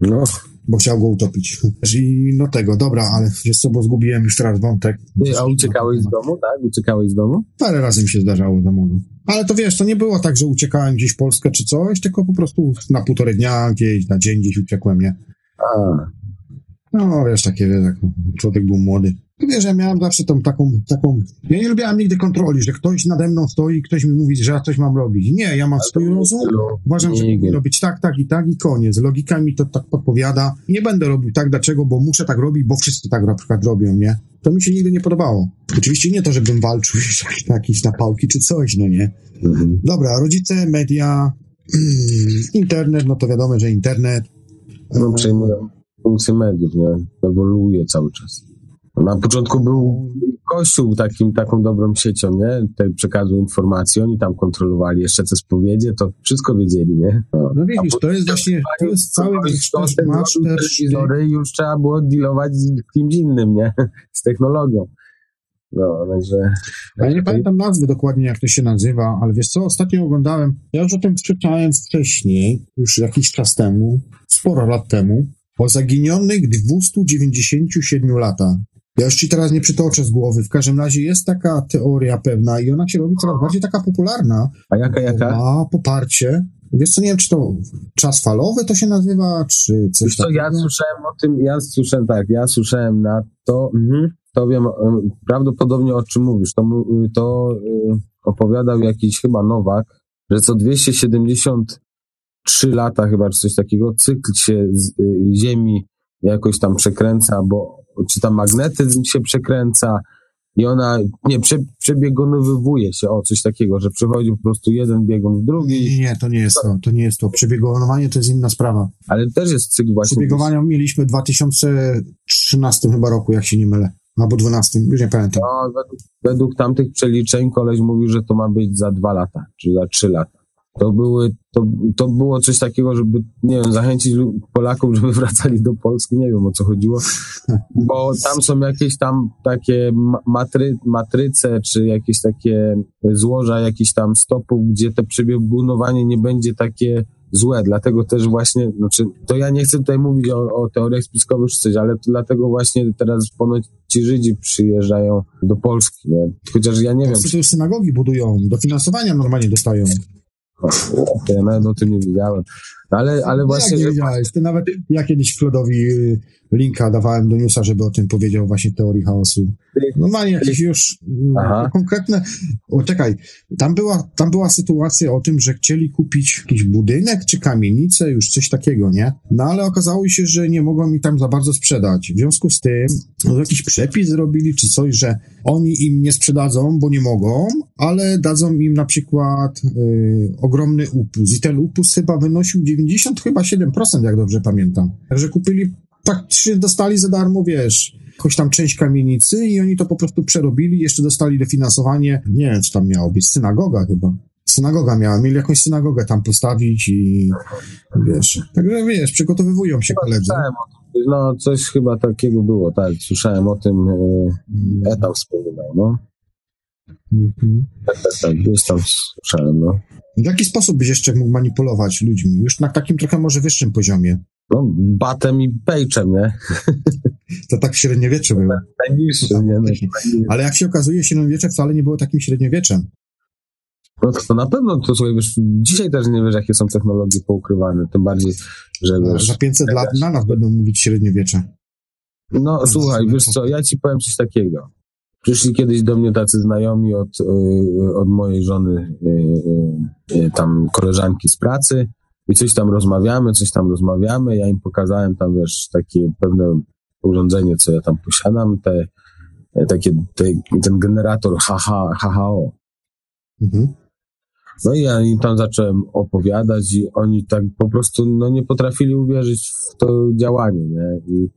No, bo chciał go utopić. I no tego, dobra, ale wiesz co, bo zgubiłem już teraz wątek. A uciekałeś z domu, tak? Uciekałeś z domu? Parę razy mi się zdarzało z domu. Ale to wiesz, to nie było tak, że uciekałem gdzieś w Polskę czy coś, tylko po prostu na półtorej dnia, gdzieś na dzień gdzieś uciekłem, nie? A. No wiesz, takie, wiesz, jak człowiek był młody. Wiesz, ja miałem zawsze tą taką, taką, ja nie lubiłem nigdy kontroli, że ktoś nade mną stoi i ktoś mi mówi, że ja coś mam robić. Nie, ja mam swój rozum, uważam, że mogę robić tak, tak i tak i koniec. Logika mi to tak podpowiada. Nie będę robił tak, dlaczego, bo muszę tak robić, bo wszyscy tak na przykład robią, nie? To mi się nigdy nie podobało. Oczywiście nie to, żebym walczył [laughs] na jakieś napałki czy coś, no nie? Mhm. Dobra, rodzice, media, [clears throat] internet, no to wiadomo, że internet. No przejmują funkcję mediów, nie? Ewoluuje cały czas. Na początku był Kościół takim, taką dobrą siecią, nie? Tej przekazu informacji, oni tam kontrolowali jeszcze te spowiedzie, to wszystko wiedzieli, nie? No, no widzisz, to jest właśnie, to jest cały master... Telewizory już trzeba było dealować z kimś innym, nie? Z technologią. No, także... Ja nie pamiętam nazwy dokładnie, jak to się nazywa, ale wiesz co, ostatnio oglądałem, ja już o tym czytałem wcześniej, już jakiś czas temu, sporo lat temu, o zaginionych 297 latach. Ja już ci teraz nie przytoczę z głowy. W każdym razie jest taka teoria pewna i ona się robi coraz bardziej taka popularna. A jaka, jaka? Ma poparcie. Wiesz co, nie wiem, czy to czas falowy to się nazywa, czy coś Wiesz co, takiego? ja słyszałem o tym, ja słyszałem tak, ja słyszałem na to, mhm, to wiem prawdopodobnie o czym mówisz. To, to y, opowiadał jakiś chyba Nowak, że co 273 lata chyba, czy coś takiego, cykl się z, y, Ziemi jakoś tam przekręca, bo czy tam magnetyzm się przekręca i ona, nie, prze, przebiegonowywuje się, o coś takiego, że przechodzi po prostu jeden biegun w drugi. Nie, nie, to nie jest to, to nie jest to. Przebiegonowanie to jest inna sprawa. Ale też jest cykl właśnie. Przebiegowania mieliśmy w 2013 chyba roku, jak się nie mylę. Albo 12, już nie pamiętam. No, według, według tamtych przeliczeń koleś mówił, że to ma być za dwa lata, czy za trzy lata. To, były, to, to było coś takiego, żeby, nie wiem, zachęcić Polaków, żeby [laughs] wracali do Polski. Nie wiem o co chodziło, bo tam są jakieś tam takie matry, matryce, czy jakieś takie złoża jakichś tam stopów, gdzie to przebiegunowanie nie będzie takie złe, dlatego też właśnie, znaczy, to ja nie chcę tutaj mówić o, o teoriach spiskowych czy coś, ale dlatego właśnie teraz ponoć ci Żydzi przyjeżdżają do Polski, nie? Chociaż ja nie wiem. Czy... synagogi budują, dofinansowania normalnie dostają. Ja nawet o tym nie wiedziałem. Ale, ale no właśnie. Jak nie wiedziałeś? To nawet ja kiedyś Klodowi y, linka dawałem do newsa, żeby o tym powiedział właśnie teorii chaosu. Normalnie jakieś już mm, Aha. konkretne. O, czekaj, tam była, tam była sytuacja o tym, że chcieli kupić jakiś budynek czy kamienicę, już coś takiego, nie? No ale okazało się, że nie mogą mi tam za bardzo sprzedać. W związku z tym no, jakiś przepis zrobili, czy coś, że oni im nie sprzedadzą, bo nie mogą, ale dadzą im na przykład y, ogromny upust. I ten upust chyba wynosił 90 chyba 7%, jak dobrze pamiętam. Także kupili, praktycznie dostali za darmo, wiesz, jakąś tam część kamienicy i oni to po prostu przerobili, jeszcze dostali dofinansowanie, nie wiem, czy tam miało być, synagoga chyba. Synagoga miała, mieli jakąś synagogę tam postawić i wiesz, także wiesz, przygotowywują się koledzy. No, coś chyba takiego było, tak, słyszałem o tym, e, etap wspominał, no. Mhm. Tak, tak, tak, gdzieś tam słyszałem, no. W jaki sposób byś jeszcze mógł manipulować ludźmi? Już na takim trochę może wyższym poziomie. No, batem i pejczem, nie? [laughs] To tak w średniowieczu było. Najniższy, nie? Ale jak się okazuje, średniowiecze wcale nie było takim średniowieczem. No to na pewno, to sobie wiesz, dzisiaj też nie wiesz, jakie są technologie poukrywane, tym bardziej, że wiesz... Za 500 lat na nas będą mówić średniowiecze. No, no słuchaj, wiesz co, ja ci powiem coś takiego. Przyszli kiedyś do mnie tacy znajomi od, y, od mojej żony, y, y, tam koleżanki z pracy i coś tam rozmawiamy, coś tam rozmawiamy. Ja im pokazałem tam, wiesz, takie pewne urządzenie, co ja tam posiadam, te, takie, te, ten generator HH, HHO. Mhm. No i ja im tam zacząłem opowiadać i oni tak po prostu no, nie potrafili uwierzyć w to działanie, nie? I,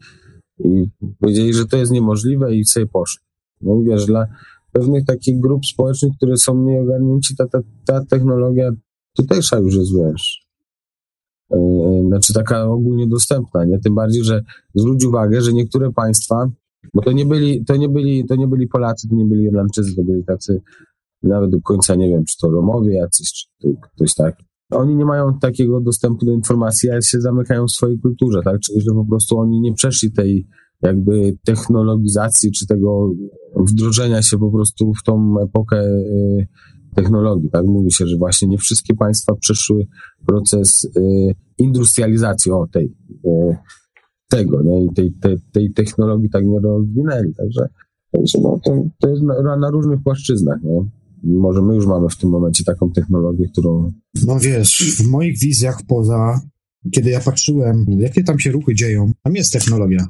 i powiedzieli, że to jest niemożliwe i sobie poszli. No wiesz, dla pewnych takich grup społecznych, które są mniej ogarnięci, ta, ta, ta technologia tutejsza już jest, wiesz, yy, znaczy taka ogólnie dostępna, nie? Tym bardziej, że zwróć uwagę, że niektóre państwa, bo to nie byli, to nie byli, to nie byli Polacy, to nie byli Irlandczycy, to byli tacy, nawet do końca nie wiem, czy to Romowie jacyś, czy ktoś taki. Oni nie mają takiego dostępu do informacji, a się zamykają w swojej kulturze, tak? Czyli, że po prostu oni nie przeszli tej, jakby technologizacji, czy tego wdrożenia się po prostu w tą epokę y, technologii. Tak mówi się, że właśnie nie wszystkie państwa przeszły proces y, industrializacji o tej, y, tego, nie? I tej, tej, tej technologii tak nie rozwinęli. Także no, to, to jest na, na różnych płaszczyznach, nie? Może my już mamy w tym momencie taką technologię, którą... No wiesz, w moich wizjach poza, kiedy ja patrzyłem, jakie tam się ruchy dzieją, tam jest technologia.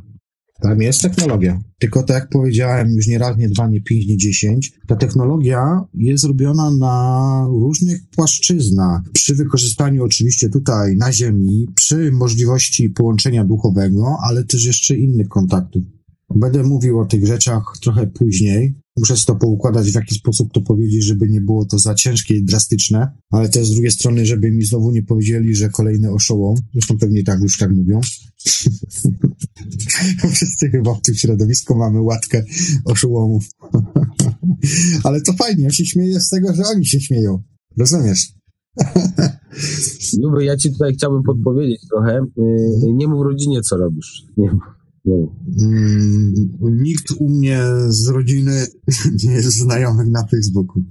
Tam jest technologia. Tylko tak jak powiedziałem już nie raz, nie dwa, nie pięć, nie dziesięć, ta technologia jest robiona na różnych płaszczyznach. Przy wykorzystaniu oczywiście tutaj na Ziemi, przy możliwości połączenia duchowego, ale też jeszcze innych kontaktów. Będę mówił o tych rzeczach trochę później. Muszę to poukładać, w jaki sposób to powiedzieć, żeby nie było to za ciężkie i drastyczne, ale też z drugiej strony, żeby mi znowu nie powiedzieli, że kolejny oszołom. Zresztą pewnie tak już tak mówią. [laughs] Wszyscy chyba w tym środowisku mamy łatkę oszołomów. [laughs] ale to fajnie, ja się śmieję z tego, że oni się śmieją. Rozumiesz? [laughs] Luby, ja ci tutaj chciałbym podpowiedzieć trochę. Y, nie mów rodzinie, co robisz. Nie mów. Mm, nikt u mnie z rodziny [laughs] nie jest znajomych na Facebooku.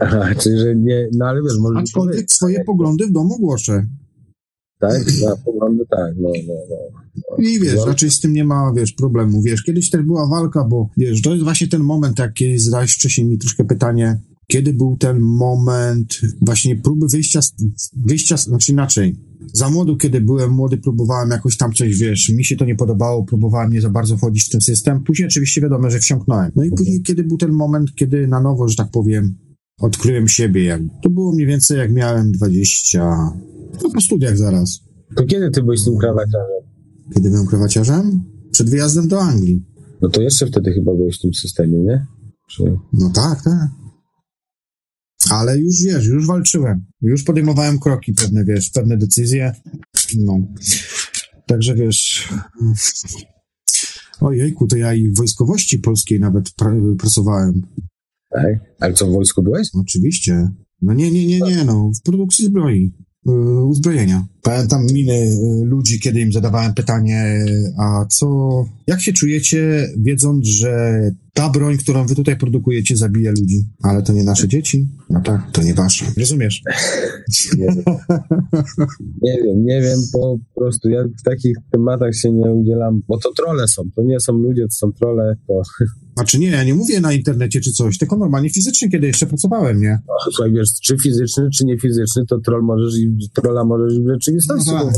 Aha, czyli że nie, no ale wiesz, może... Aczkolwiek swoje poglądy w domu głoszę. Tak? Na poglądy tak, no, no, no. I wiesz, raczej z tym nie ma, wiesz, problemu. Wiesz, kiedyś też była walka, bo wiesz, to jest właśnie ten moment, jak kiedyś zadałeś wcześniej mi troszkę pytanie, kiedy był ten moment właśnie próby wyjścia, wyjścia, znaczy inaczej, za młodu, kiedy byłem młody, próbowałem jakoś tam coś, wiesz, mi się to nie podobało, próbowałem nie za bardzo wchodzić w ten system. Później oczywiście wiadomo, że wsiąknąłem. No i później, kiedy był ten moment, kiedy na nowo, że tak powiem, odkryłem siebie, jak, to było mniej więcej jak miałem 20, no po studiach zaraz. To kiedy ty byłeś tym krawaciarzem? Kiedy byłem krawaciarzem? Przed wyjazdem do Anglii. No to jeszcze wtedy chyba byłeś w tym systemie, nie? Czy... No tak, tak. Ale już wiesz, już walczyłem. Już podejmowałem kroki pewne, wiesz, pewne decyzje. No. Także wiesz. Ojejku, to ja i w wojskowości polskiej nawet pr pracowałem. Tak? Ale co, w wojsku byłeś? Oczywiście. No nie, nie, nie, nie, no. W produkcji zbroi. Y, uzbrojenia. Pamiętam miny y, ludzi, kiedy im zadawałem pytanie, a co, jak się czujecie, wiedząc, że ta broń, którą wy tutaj produkujecie, zabija ludzi, ale to nie nasze dzieci? No tak, to nie wasze. Rozumiesz? Nie wiem. nie wiem, nie wiem, po prostu ja w takich tematach się nie udzielam, bo to trole są, to nie są ludzie, to są trole, to... Znaczy nie, ja nie mówię na internecie czy coś, tylko normalnie fizycznie, kiedy jeszcze pracowałem, nie? No, słuchaj, wiesz, czy fizyczny, czy nie fizyczny, to troll możesz i trolla możesz w rzeczywistości. No, tak.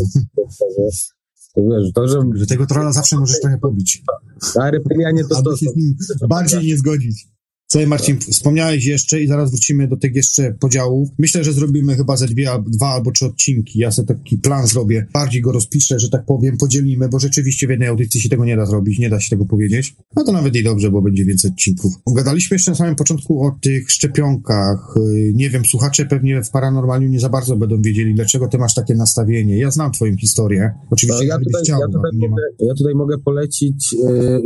to, wiesz, to, że... tego trolla zawsze możesz trochę pobić. A reptylianie to to. się z nim bardziej nie zgodzić. Co Marcin, wspomniałeś jeszcze i zaraz wrócimy do tych jeszcze podziałów. Myślę, że zrobimy chyba ze dwie, dwa albo trzy odcinki. Ja sobie taki plan zrobię, bardziej go rozpiszę, że tak powiem, podzielimy, bo rzeczywiście w jednej audycji się tego nie da zrobić, nie da się tego powiedzieć. No to nawet i dobrze, bo będzie więcej odcinków. Gadaliśmy jeszcze na samym początku o tych szczepionkach. Y, nie wiem, słuchacze pewnie w paranormaliu nie za bardzo będą wiedzieli, dlaczego ty masz takie nastawienie. Ja znam twoją historię. Oczywiście, ja, tutaj, chciał, ja, tutaj no, mogę, ja tutaj mogę polecić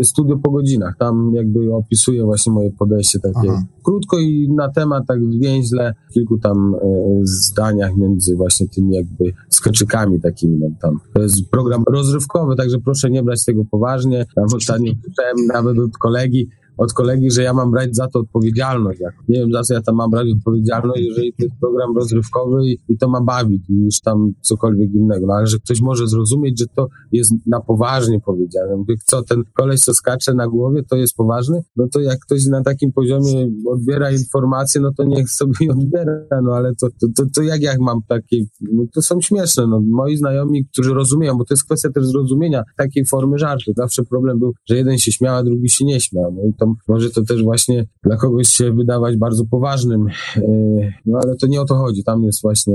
y, studio po godzinach. Tam jakby opisuję właśnie moje podejście takie Aha. krótko i na temat tak zwięźle, w kilku tam e, zdaniach między właśnie tymi jakby skoczykami takimi no, tam. To jest program rozrywkowy, także proszę nie brać tego poważnie. Tam ostatnio słyszałem nawet od kolegi, od kolegi, że ja mam brać za to odpowiedzialność. Nie wiem, za co ja tam mam brać odpowiedzialność, jeżeli to jest program rozrywkowy i, i to ma bawić, niż tam cokolwiek innego. No ale że ktoś może zrozumieć, że to jest na poważnie powiedziane. Mówię, co, ten koleś, co skacze na głowie, to jest poważny? No to jak ktoś na takim poziomie odbiera informacje, no to niech sobie [laughs] odbiera, no ale to, to, to, to jak ja mam takie, no to są śmieszne, no moi znajomi, którzy rozumieją, bo to jest kwestia też zrozumienia takiej formy żartu. Zawsze problem był, że jeden się śmiał, a drugi się nie śmiał. No i to to może to też właśnie dla kogoś się wydawać bardzo poważnym, e, no ale to nie o to chodzi. Tam jest właśnie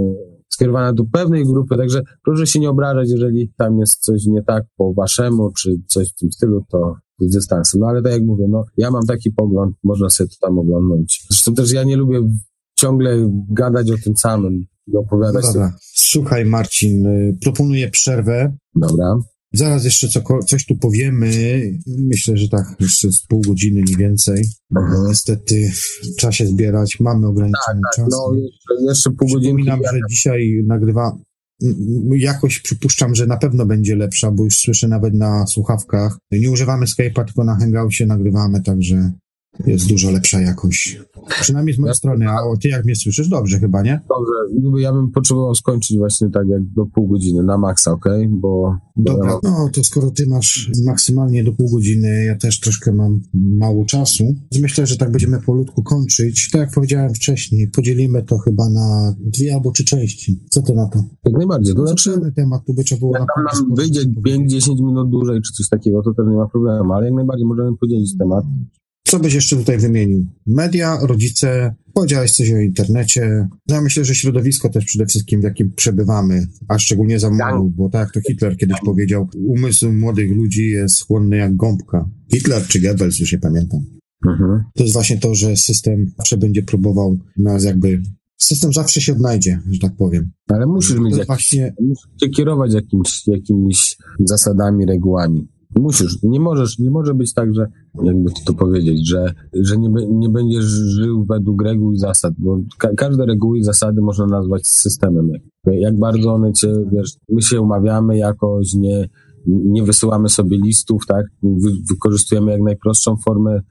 skierowana do pewnej grupy, także proszę się nie obrażać, jeżeli tam jest coś nie tak po waszemu, czy coś w tym stylu, to z dystansem. No ale tak jak mówię, no ja mam taki pogląd, można sobie to tam oglądnąć. Zresztą też ja nie lubię ciągle gadać o tym samym i opowiadać. No dobra. Słuchaj Marcin, y, proponuję przerwę. Dobra. Zaraz jeszcze co, coś tu powiemy. Myślę, że tak, jeszcze z pół godziny mniej więcej. Mhm. Niestety trzeba się zbierać, mamy ograniczony tak, tak, czas. No, jeszcze, jeszcze pół godziny. Przypominam, że dzisiaj nagrywa. Jakoś przypuszczam, że na pewno będzie lepsza, bo już słyszę nawet na słuchawkach. Nie używamy Skype'a, tylko na Hangoutie nagrywamy, także jest dużo lepsza jakość. Przynajmniej z mojej Ja- strony, a o, ty jak mnie słyszysz? Dobrze chyba, nie? Dobrze, ja bym potrzebował skończyć właśnie tak jak do pół godziny na maksa, okej? Bo Dobra, ja- no to skoro ty masz maksymalnie do pół godziny, ja też troszkę mam mało czasu, myślę, że tak będziemy polutku kończyć. Tak jak powiedziałem wcześniej, podzielimy to chyba na dwie albo trzy części. Co ty na to? jak najbardziej. To znaczy, temat, tu by trzeba było jak tam nam sporo wyjdzie powiedzieć. 5-10 minut dłużej czy coś takiego, to też nie ma problemu, ale jak najbardziej możemy podzielić temat. Co byś jeszcze tutaj wymienił? Media, rodzice, powiedziałeś coś o internecie. No, Ja myślę, że środowisko też przede wszystkim, w jakim przebywamy, a szczególnie za młodu, bo tak jak to Hitler kiedyś powiedział, umysł młodych ludzi jest chłonny jak gąbka. Hitler czy Goebbels, już nie pamiętam. Mhm. To jest właśnie to, że system zawsze będzie próbował nas jakby... System zawsze się odnajdzie, że tak powiem. Ale musisz To mieć jest jakieś właśnie musisz się kierować jakimś, jakimiś zasadami, regułami. Musisz. Nie możesz, nie może być tak, że, jakby to, powiedzieć, że, że nie, nie będziesz żył według reguł i zasad, bo ka każde reguły i zasady można nazwać systemem. Jak, jak bardzo one cię, wiesz, my się umawiamy jakoś, nie, nie wysyłamy sobie listów, tak? Wy, wykorzystujemy jak najprostszą formę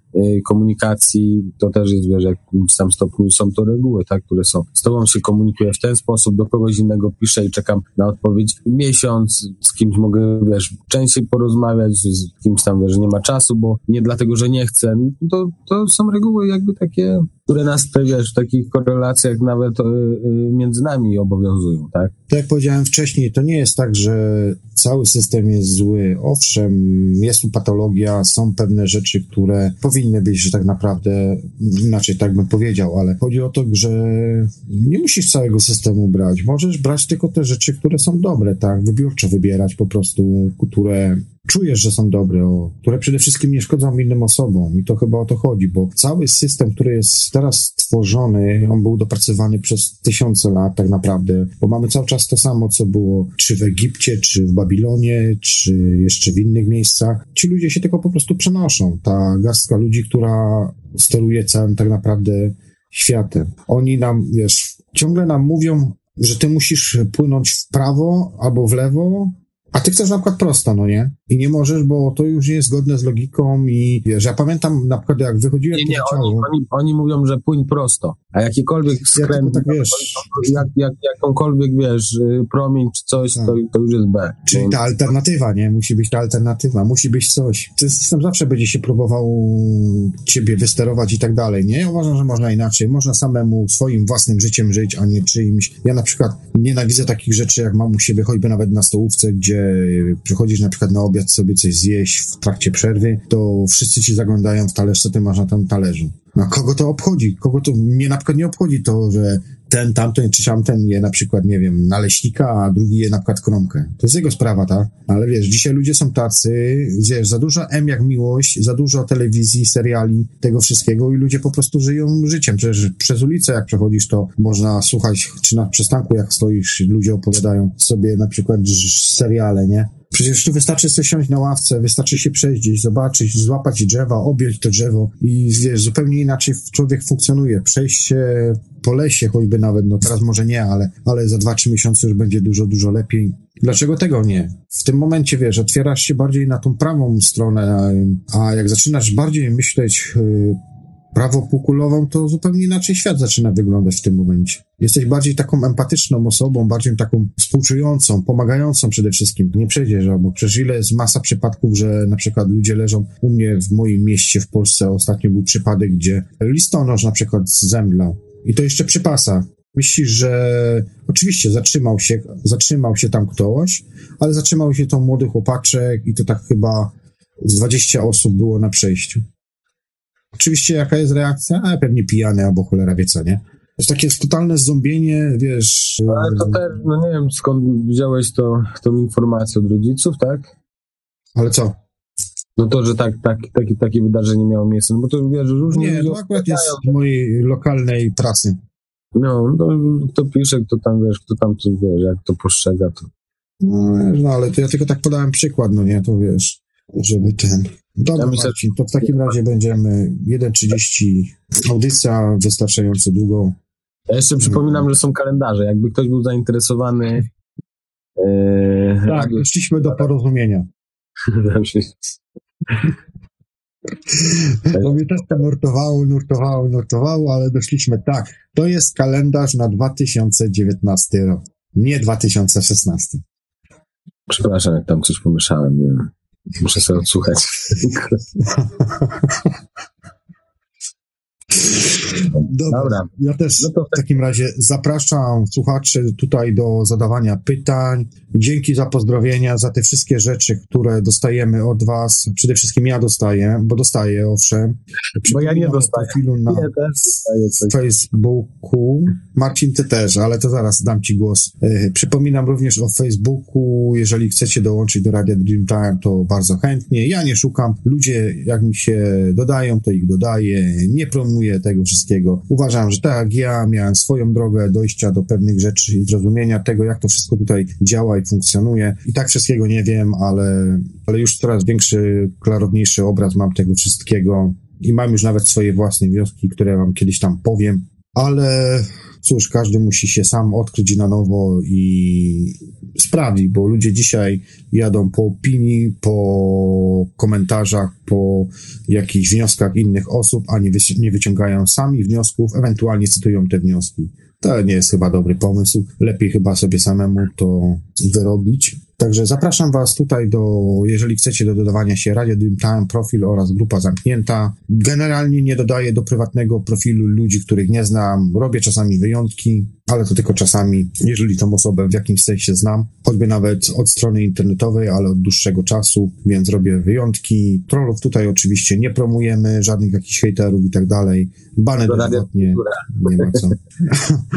komunikacji, to też jest, wiesz, w jakimś tam stopniu są to reguły, tak? Które są. Z tobą się komunikuję w ten sposób, do kogoś innego piszę i czekam na odpowiedź miesiąc, z kimś mogę, wiesz, częściej porozmawiać, z kimś tam, wiesz, nie ma czasu, bo nie dlatego, że nie chcę. To, to są reguły jakby takie, które nas, wiesz, w takich korelacjach nawet y, y, między nami obowiązują, tak? Tak jak powiedziałem wcześniej, to nie jest tak, że cały system jest zły. Owszem, jest tu patologia, są pewne rzeczy, które powinny być, że tak naprawdę, inaczej tak bym powiedział, ale chodzi o to, że nie musisz całego systemu brać. Możesz brać tylko te rzeczy, które są dobre, tak? Wybiórczo wybierać po prostu, które czujesz, że są dobre, które przede wszystkim nie szkodzą innym osobom i to chyba o to chodzi, bo cały system, który jest teraz stworzony, on był dopracowany przez tysiące lat tak naprawdę, bo mamy cały czas to samo, co było czy w Egipcie, czy w Babilonie, czy jeszcze w innych miejscach. Ci ludzie się tylko po prostu przenoszą. Ta garstka ludzi, która steruje całym tak naprawdę światem. Oni nam, wiesz, ciągle nam mówią, że ty musisz płynąć w prawo albo w lewo, a ty chcesz na przykład prosto, no nie? I nie możesz, bo to już nie jest zgodne z logiką i wiesz, ja pamiętam na przykład jak wychodziłem Nie, nie, oni, oni, oni mówią, że płyń prosto, a jakikolwiek ja skręt, tylko tak wiesz, jak, jak, jakąkolwiek, wiesz, y, promień czy coś, Tak. to, to już jest B. czyli ta alternatywa, nie? Musi być ta alternatywa, musi być coś. Ten system zawsze będzie się próbował ciebie wysterować i tak dalej, nie? Ja uważam, że można inaczej. Można samemu swoim własnym życiem żyć, a nie czyimś. Ja na przykład nienawidzę takich rzeczy, jak mam u siebie choćby nawet na stołówce, gdzie przychodzisz na przykład na obiad sobie coś zjeść w trakcie przerwy, to wszyscy ci zaglądają w talerz, co ty masz na tym talerzu. No kogo to obchodzi? Kogo to, mnie na przykład nie obchodzi to, że ten, tamten czy tamten je na przykład, nie wiem, naleśnika, a drugi je na przykład kromkę. To jest jego sprawa, tak? Ale wiesz, dzisiaj ludzie są tacy, wiesz, za dużo M jak miłość, za dużo telewizji, seriali, tego wszystkiego i ludzie po prostu żyją życiem. Przecież przez ulicę jak przechodzisz, to można słuchać, czy na przystanku jak stoisz, ludzie opowiadają sobie na przykład seriale, nie? Przecież tu wystarczy sobie siąść na ławce, wystarczy się przejść zobaczyć, złapać drzewa, objąć to drzewo i wiesz, zupełnie inaczej człowiek funkcjonuje. Przejść się po lesie choćby nawet, no teraz może nie, ale, ale za dwa, trzy miesiące już będzie dużo, dużo lepiej. Dlaczego tego nie? W tym momencie, wiesz, otwierasz się bardziej na tą prawą stronę, a jak zaczynasz bardziej myśleć yy, prawopółkulową, to zupełnie inaczej świat zaczyna wyglądać w tym momencie. Jesteś bardziej taką empatyczną osobą, bardziej taką współczującą, pomagającą przede wszystkim. Nie przejdziesz, bo przecież ile jest masa przypadków, że na przykład ludzie leżą u mnie w moim mieście w Polsce. Ostatnio był przypadek, gdzie listonosz na przykład zemdlał. I to jeszcze przypasa. Myślisz, że oczywiście zatrzymał się, zatrzymał się tam ktoś, ale zatrzymał się to młody chłopaczek i to tak chyba z 20 osób było na przejściu. Oczywiście jaka jest reakcja? A pewnie pijany albo cholera wie co, nie? To jest takie totalne zombienie, wiesz... Ale to też, no nie wiem, skąd wziąłeś to, tą informację od rodziców, tak? Ale co? No to, że tak, tak, takie, takie wydarzenie miało miejsce, no bo to wiesz, różnie Nie, to akurat jest z mojej lokalnej pracy. No, no, kto pisze, kto tam, wiesz, kto tam, to, wiesz, jak to postrzega, to... No, no ale to ja tylko tak podałem przykład, no nie, to wiesz, żeby ten... Dobra, Ja Marcin, to w takim razie będziemy 1.30 audycja wystarczająco długo. Ja jeszcze przypominam, że są kalendarze, jakby ktoś był zainteresowany... Ee, Tak, doszliśmy do porozumienia. [laughs] To mnie też tam nurtowało, nurtowało, nurtowało, ale doszliśmy tak. To jest kalendarz na 2019 rok, nie 2016. Przepraszam, jak tam coś pomieszałem. Nie wiem. Muszę sobie odsłuchać. [laughs] Dobra. Dobra. Ja też No w takim razie zapraszam słuchaczy tutaj do zadawania pytań. Dzięki za pozdrowienia, za te wszystkie rzeczy, które dostajemy od Was. Przede wszystkim ja dostaję, bo dostaję, owszem. Bo ja nie dostaję. profilu na też dostaję. Facebooku. Marcin, ty też, ale to zaraz dam ci głos. E, Przypominam również o Facebooku. Jeżeli chcecie dołączyć do Radia Dreamtime, to bardzo chętnie. Ja nie szukam. Ludzie, jak mi się dodają, to ich dodaję. Nie promuję tego wszystkiego. Uważam, że tak ja miałem swoją drogę dojścia do pewnych rzeczy i zrozumienia tego, jak to wszystko tutaj działa i funkcjonuje. I tak wszystkiego nie wiem, ale, ale już coraz większy, klarowniejszy obraz mam tego wszystkiego. I mam już nawet swoje własne wnioski, które wam kiedyś tam powiem. Ale cóż, każdy musi się sam odkryć na nowo i sprawdzić, bo ludzie dzisiaj jadą po opinii, po komentarzach, po jakichś wnioskach innych osób, a nie, nie wyciągają sami wniosków, ewentualnie cytują te wnioski. To nie jest chyba dobry pomysł. Lepiej chyba sobie samemu to wyrobić. Także zapraszam Was tutaj do, jeżeli chcecie, do dodawania się Radio Dreamtime, profil oraz grupa zamknięta. Generalnie nie dodaję do prywatnego profilu ludzi, których nie znam. Robię czasami wyjątki, ale to tylko czasami, jeżeli tą osobę w jakimś sensie znam. Choćby nawet od strony internetowej, ale od dłuższego czasu, więc robię wyjątki. Trollów tutaj oczywiście nie promujemy, żadnych jakichś hejterów i tak dalej. Bany Do radia dożywotnie, nie ma co.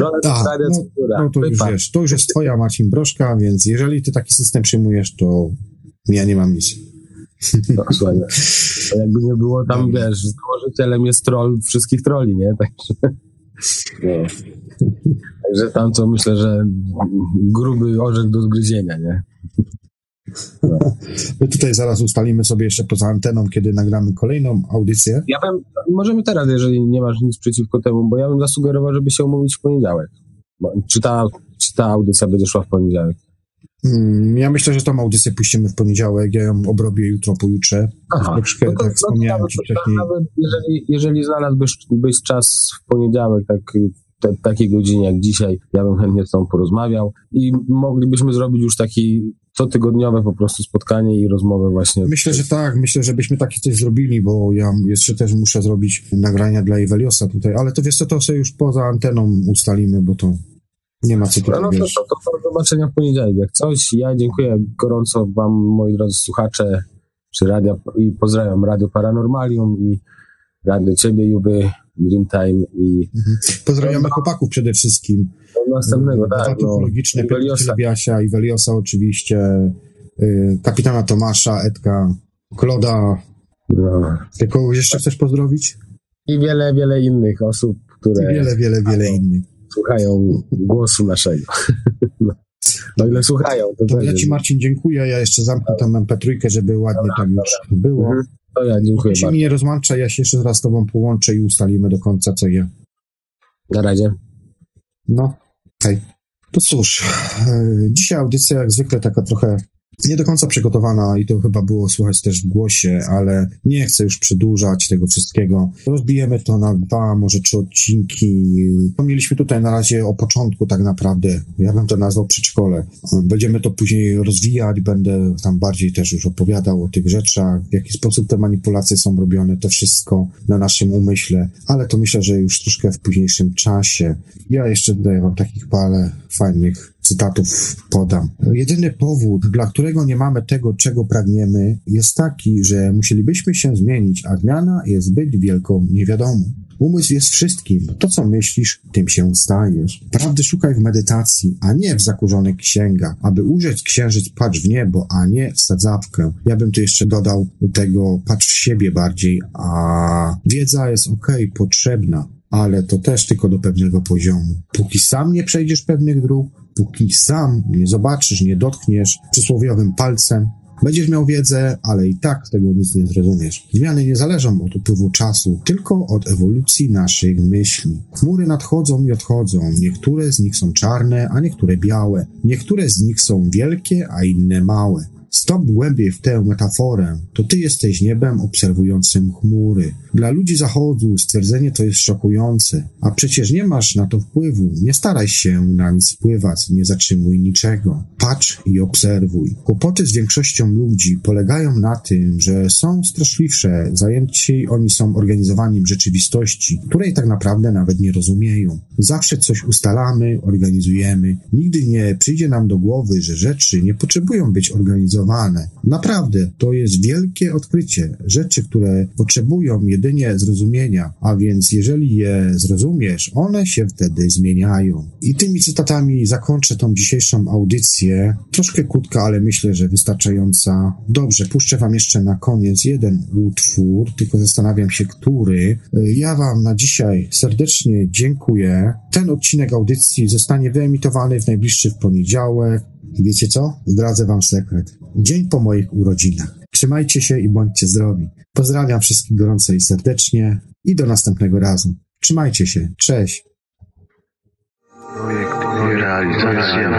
[laughs] Radia no. No to już Wypad. wiesz, to już jest twoja Marcin Broszka, więc jeżeli ty taki system przyjmujesz, to ja nie mam nic. No, [laughs] słuchaj, jakby nie było tam, wiesz, założycielem jest troll wszystkich troli, nie? Także, no. Także tam to myślę, że gruby orzech do zgryzienia, nie? My tutaj zaraz ustalimy sobie jeszcze poza anteną, kiedy nagramy kolejną audycję. Ja bym, możemy teraz, jeżeli nie masz nic przeciwko temu, bo ja bym zasugerował, żeby się umówić w poniedziałek. Czy ta, czy ta audycja będzie szła w poniedziałek? Mm, Ja myślę, że tą audycję puścimy w poniedziałek, ja ją obrobię jutro, pojutrze. Aha. Troszkę, No to- tak no to wspomniałem nawet- ci wcześniej. Nawet jeżeli, jeżeli znalazłbyś byś czas w poniedziałek, tak, te, takiej godzinie jak dzisiaj, ja bym chętnie z tobą porozmawiał i moglibyśmy zrobić już taki cotygodniowe po prostu spotkanie i rozmowę właśnie. Myślę, że tak, myślę, żebyśmy takie coś zrobili, bo ja jeszcze też muszę zrobić nagrania dla Eveliosa tutaj, ale to wiesz co, to sobie już poza anteną ustalimy, bo to nie ma co No, tutaj, no to, wiesz. to, to do zobaczenia w poniedziałek. Jak coś, ja dziękuję gorąco wam, moi drodzy słuchacze, przy radia i pozdrawiam Radio Paranormalium i radio ciebie, Juby, Dreamtime i Pozdrawiamy chłopaków przede wszystkim. do następnego, tak, no, Ufologiczne, Piotr Iweliosa. Lebiasia, Iweliosa oczywiście, y, kapitana Tomasza, Edka, Kloda. no. Ty kogoś jeszcze chcesz pozdrowić? i wiele, wiele innych osób, I które wiele, wiele, wiele innych. słuchają głosu naszego. [laughs] No, no ile słuchają, to, To ja ci Marcin dziękuję, ja jeszcze zamknę tą MP3, żeby ładnie tak już było. Mhm. To ja dziękuję Się bardzo. mi nie rozłącza, ja się jeszcze raz z tobą połączę i ustalimy do końca, co je. Na razie. No, okej. To cóż, e, dzisiaj audycja jak zwykle taka trochę nie do końca przygotowana i to chyba było słychać też w głosie, ale nie chcę już przedłużać tego wszystkiego. Rozbijemy to na dwa, może trzy odcinki. To mieliśmy tutaj na razie o początku tak naprawdę. Ja bym to nazwał przedszkole. Będziemy to później rozwijać, będę tam bardziej też już opowiadał o tych rzeczach, w jaki sposób te manipulacje są robione, to wszystko na naszym umyśle, ale to myślę, że już troszkę w późniejszym czasie. Ja jeszcze tutaj wam takich parę fajnych cytatów podam. Jedyny powód, dla którego nie mamy tego, czego pragniemy, jest taki, że musielibyśmy się zmienić, a zmiana jest zbyt wielką niewiadomą. Umysł jest wszystkim. To, co myślisz, tym się stajesz. Prawdy szukaj w medytacji, a nie w zakurzonych księgach. Aby ujrzeć księżyc, patrz w niebo, a nie w sadzawkę. Ja bym tu jeszcze dodał do tego, patrz w siebie bardziej, a wiedza jest okej, potrzebna, ale to też tylko do pewnego poziomu. Póki sam nie przejdziesz pewnych dróg, póki sam nie zobaczysz, nie dotkniesz przysłowiowym palcem, Będziesz miał wiedzę, ale i tak tego nic nie zrozumiesz. Zmiany nie zależą od upływu czasu, tylko od ewolucji naszych myśli. Chmury nadchodzą i odchodzą. Niektóre z nich są czarne, a niektóre białe. Niektóre z nich są wielkie, a inne małe. Stop głębiej w tę metaforę, to ty jesteś niebem obserwującym chmury. Dla ludzi zachodu stwierdzenie to jest szokujące, a przecież nie masz na to wpływu. Nie staraj się na nic wpływać, nie zatrzymuj niczego. Patrz i obserwuj. Kłopoty z większością ludzi polegają na tym, że są straszliwsze, zajęci oni są organizowaniem rzeczywistości, której tak naprawdę nawet nie rozumieją. Zawsze coś ustalamy, organizujemy. Nigdy nie przyjdzie nam do głowy, że rzeczy nie potrzebują być organizowane. Naprawdę, to jest wielkie odkrycie. Rzeczy, które potrzebują jedynie zrozumienia, a więc jeżeli je zrozumiesz, one się wtedy zmieniają. I tymi cytatami zakończę tą dzisiejszą audycję. Troszkę krótka, ale myślę, że wystarczająca. Dobrze, puszczę wam jeszcze na koniec jeden utwór, tylko zastanawiam się, który. Ja wam na dzisiaj serdecznie dziękuję. Ten odcinek audycji zostanie wyemitowany w najbliższy poniedziałek. I wiecie co? Zdradzę wam sekret. Dzień po moich urodzinach. Trzymajcie się i bądźcie zdrowi. Pozdrawiam wszystkich gorąco i serdecznie i do następnego razu. Trzymajcie się. Cześć. Projekt i realizacja.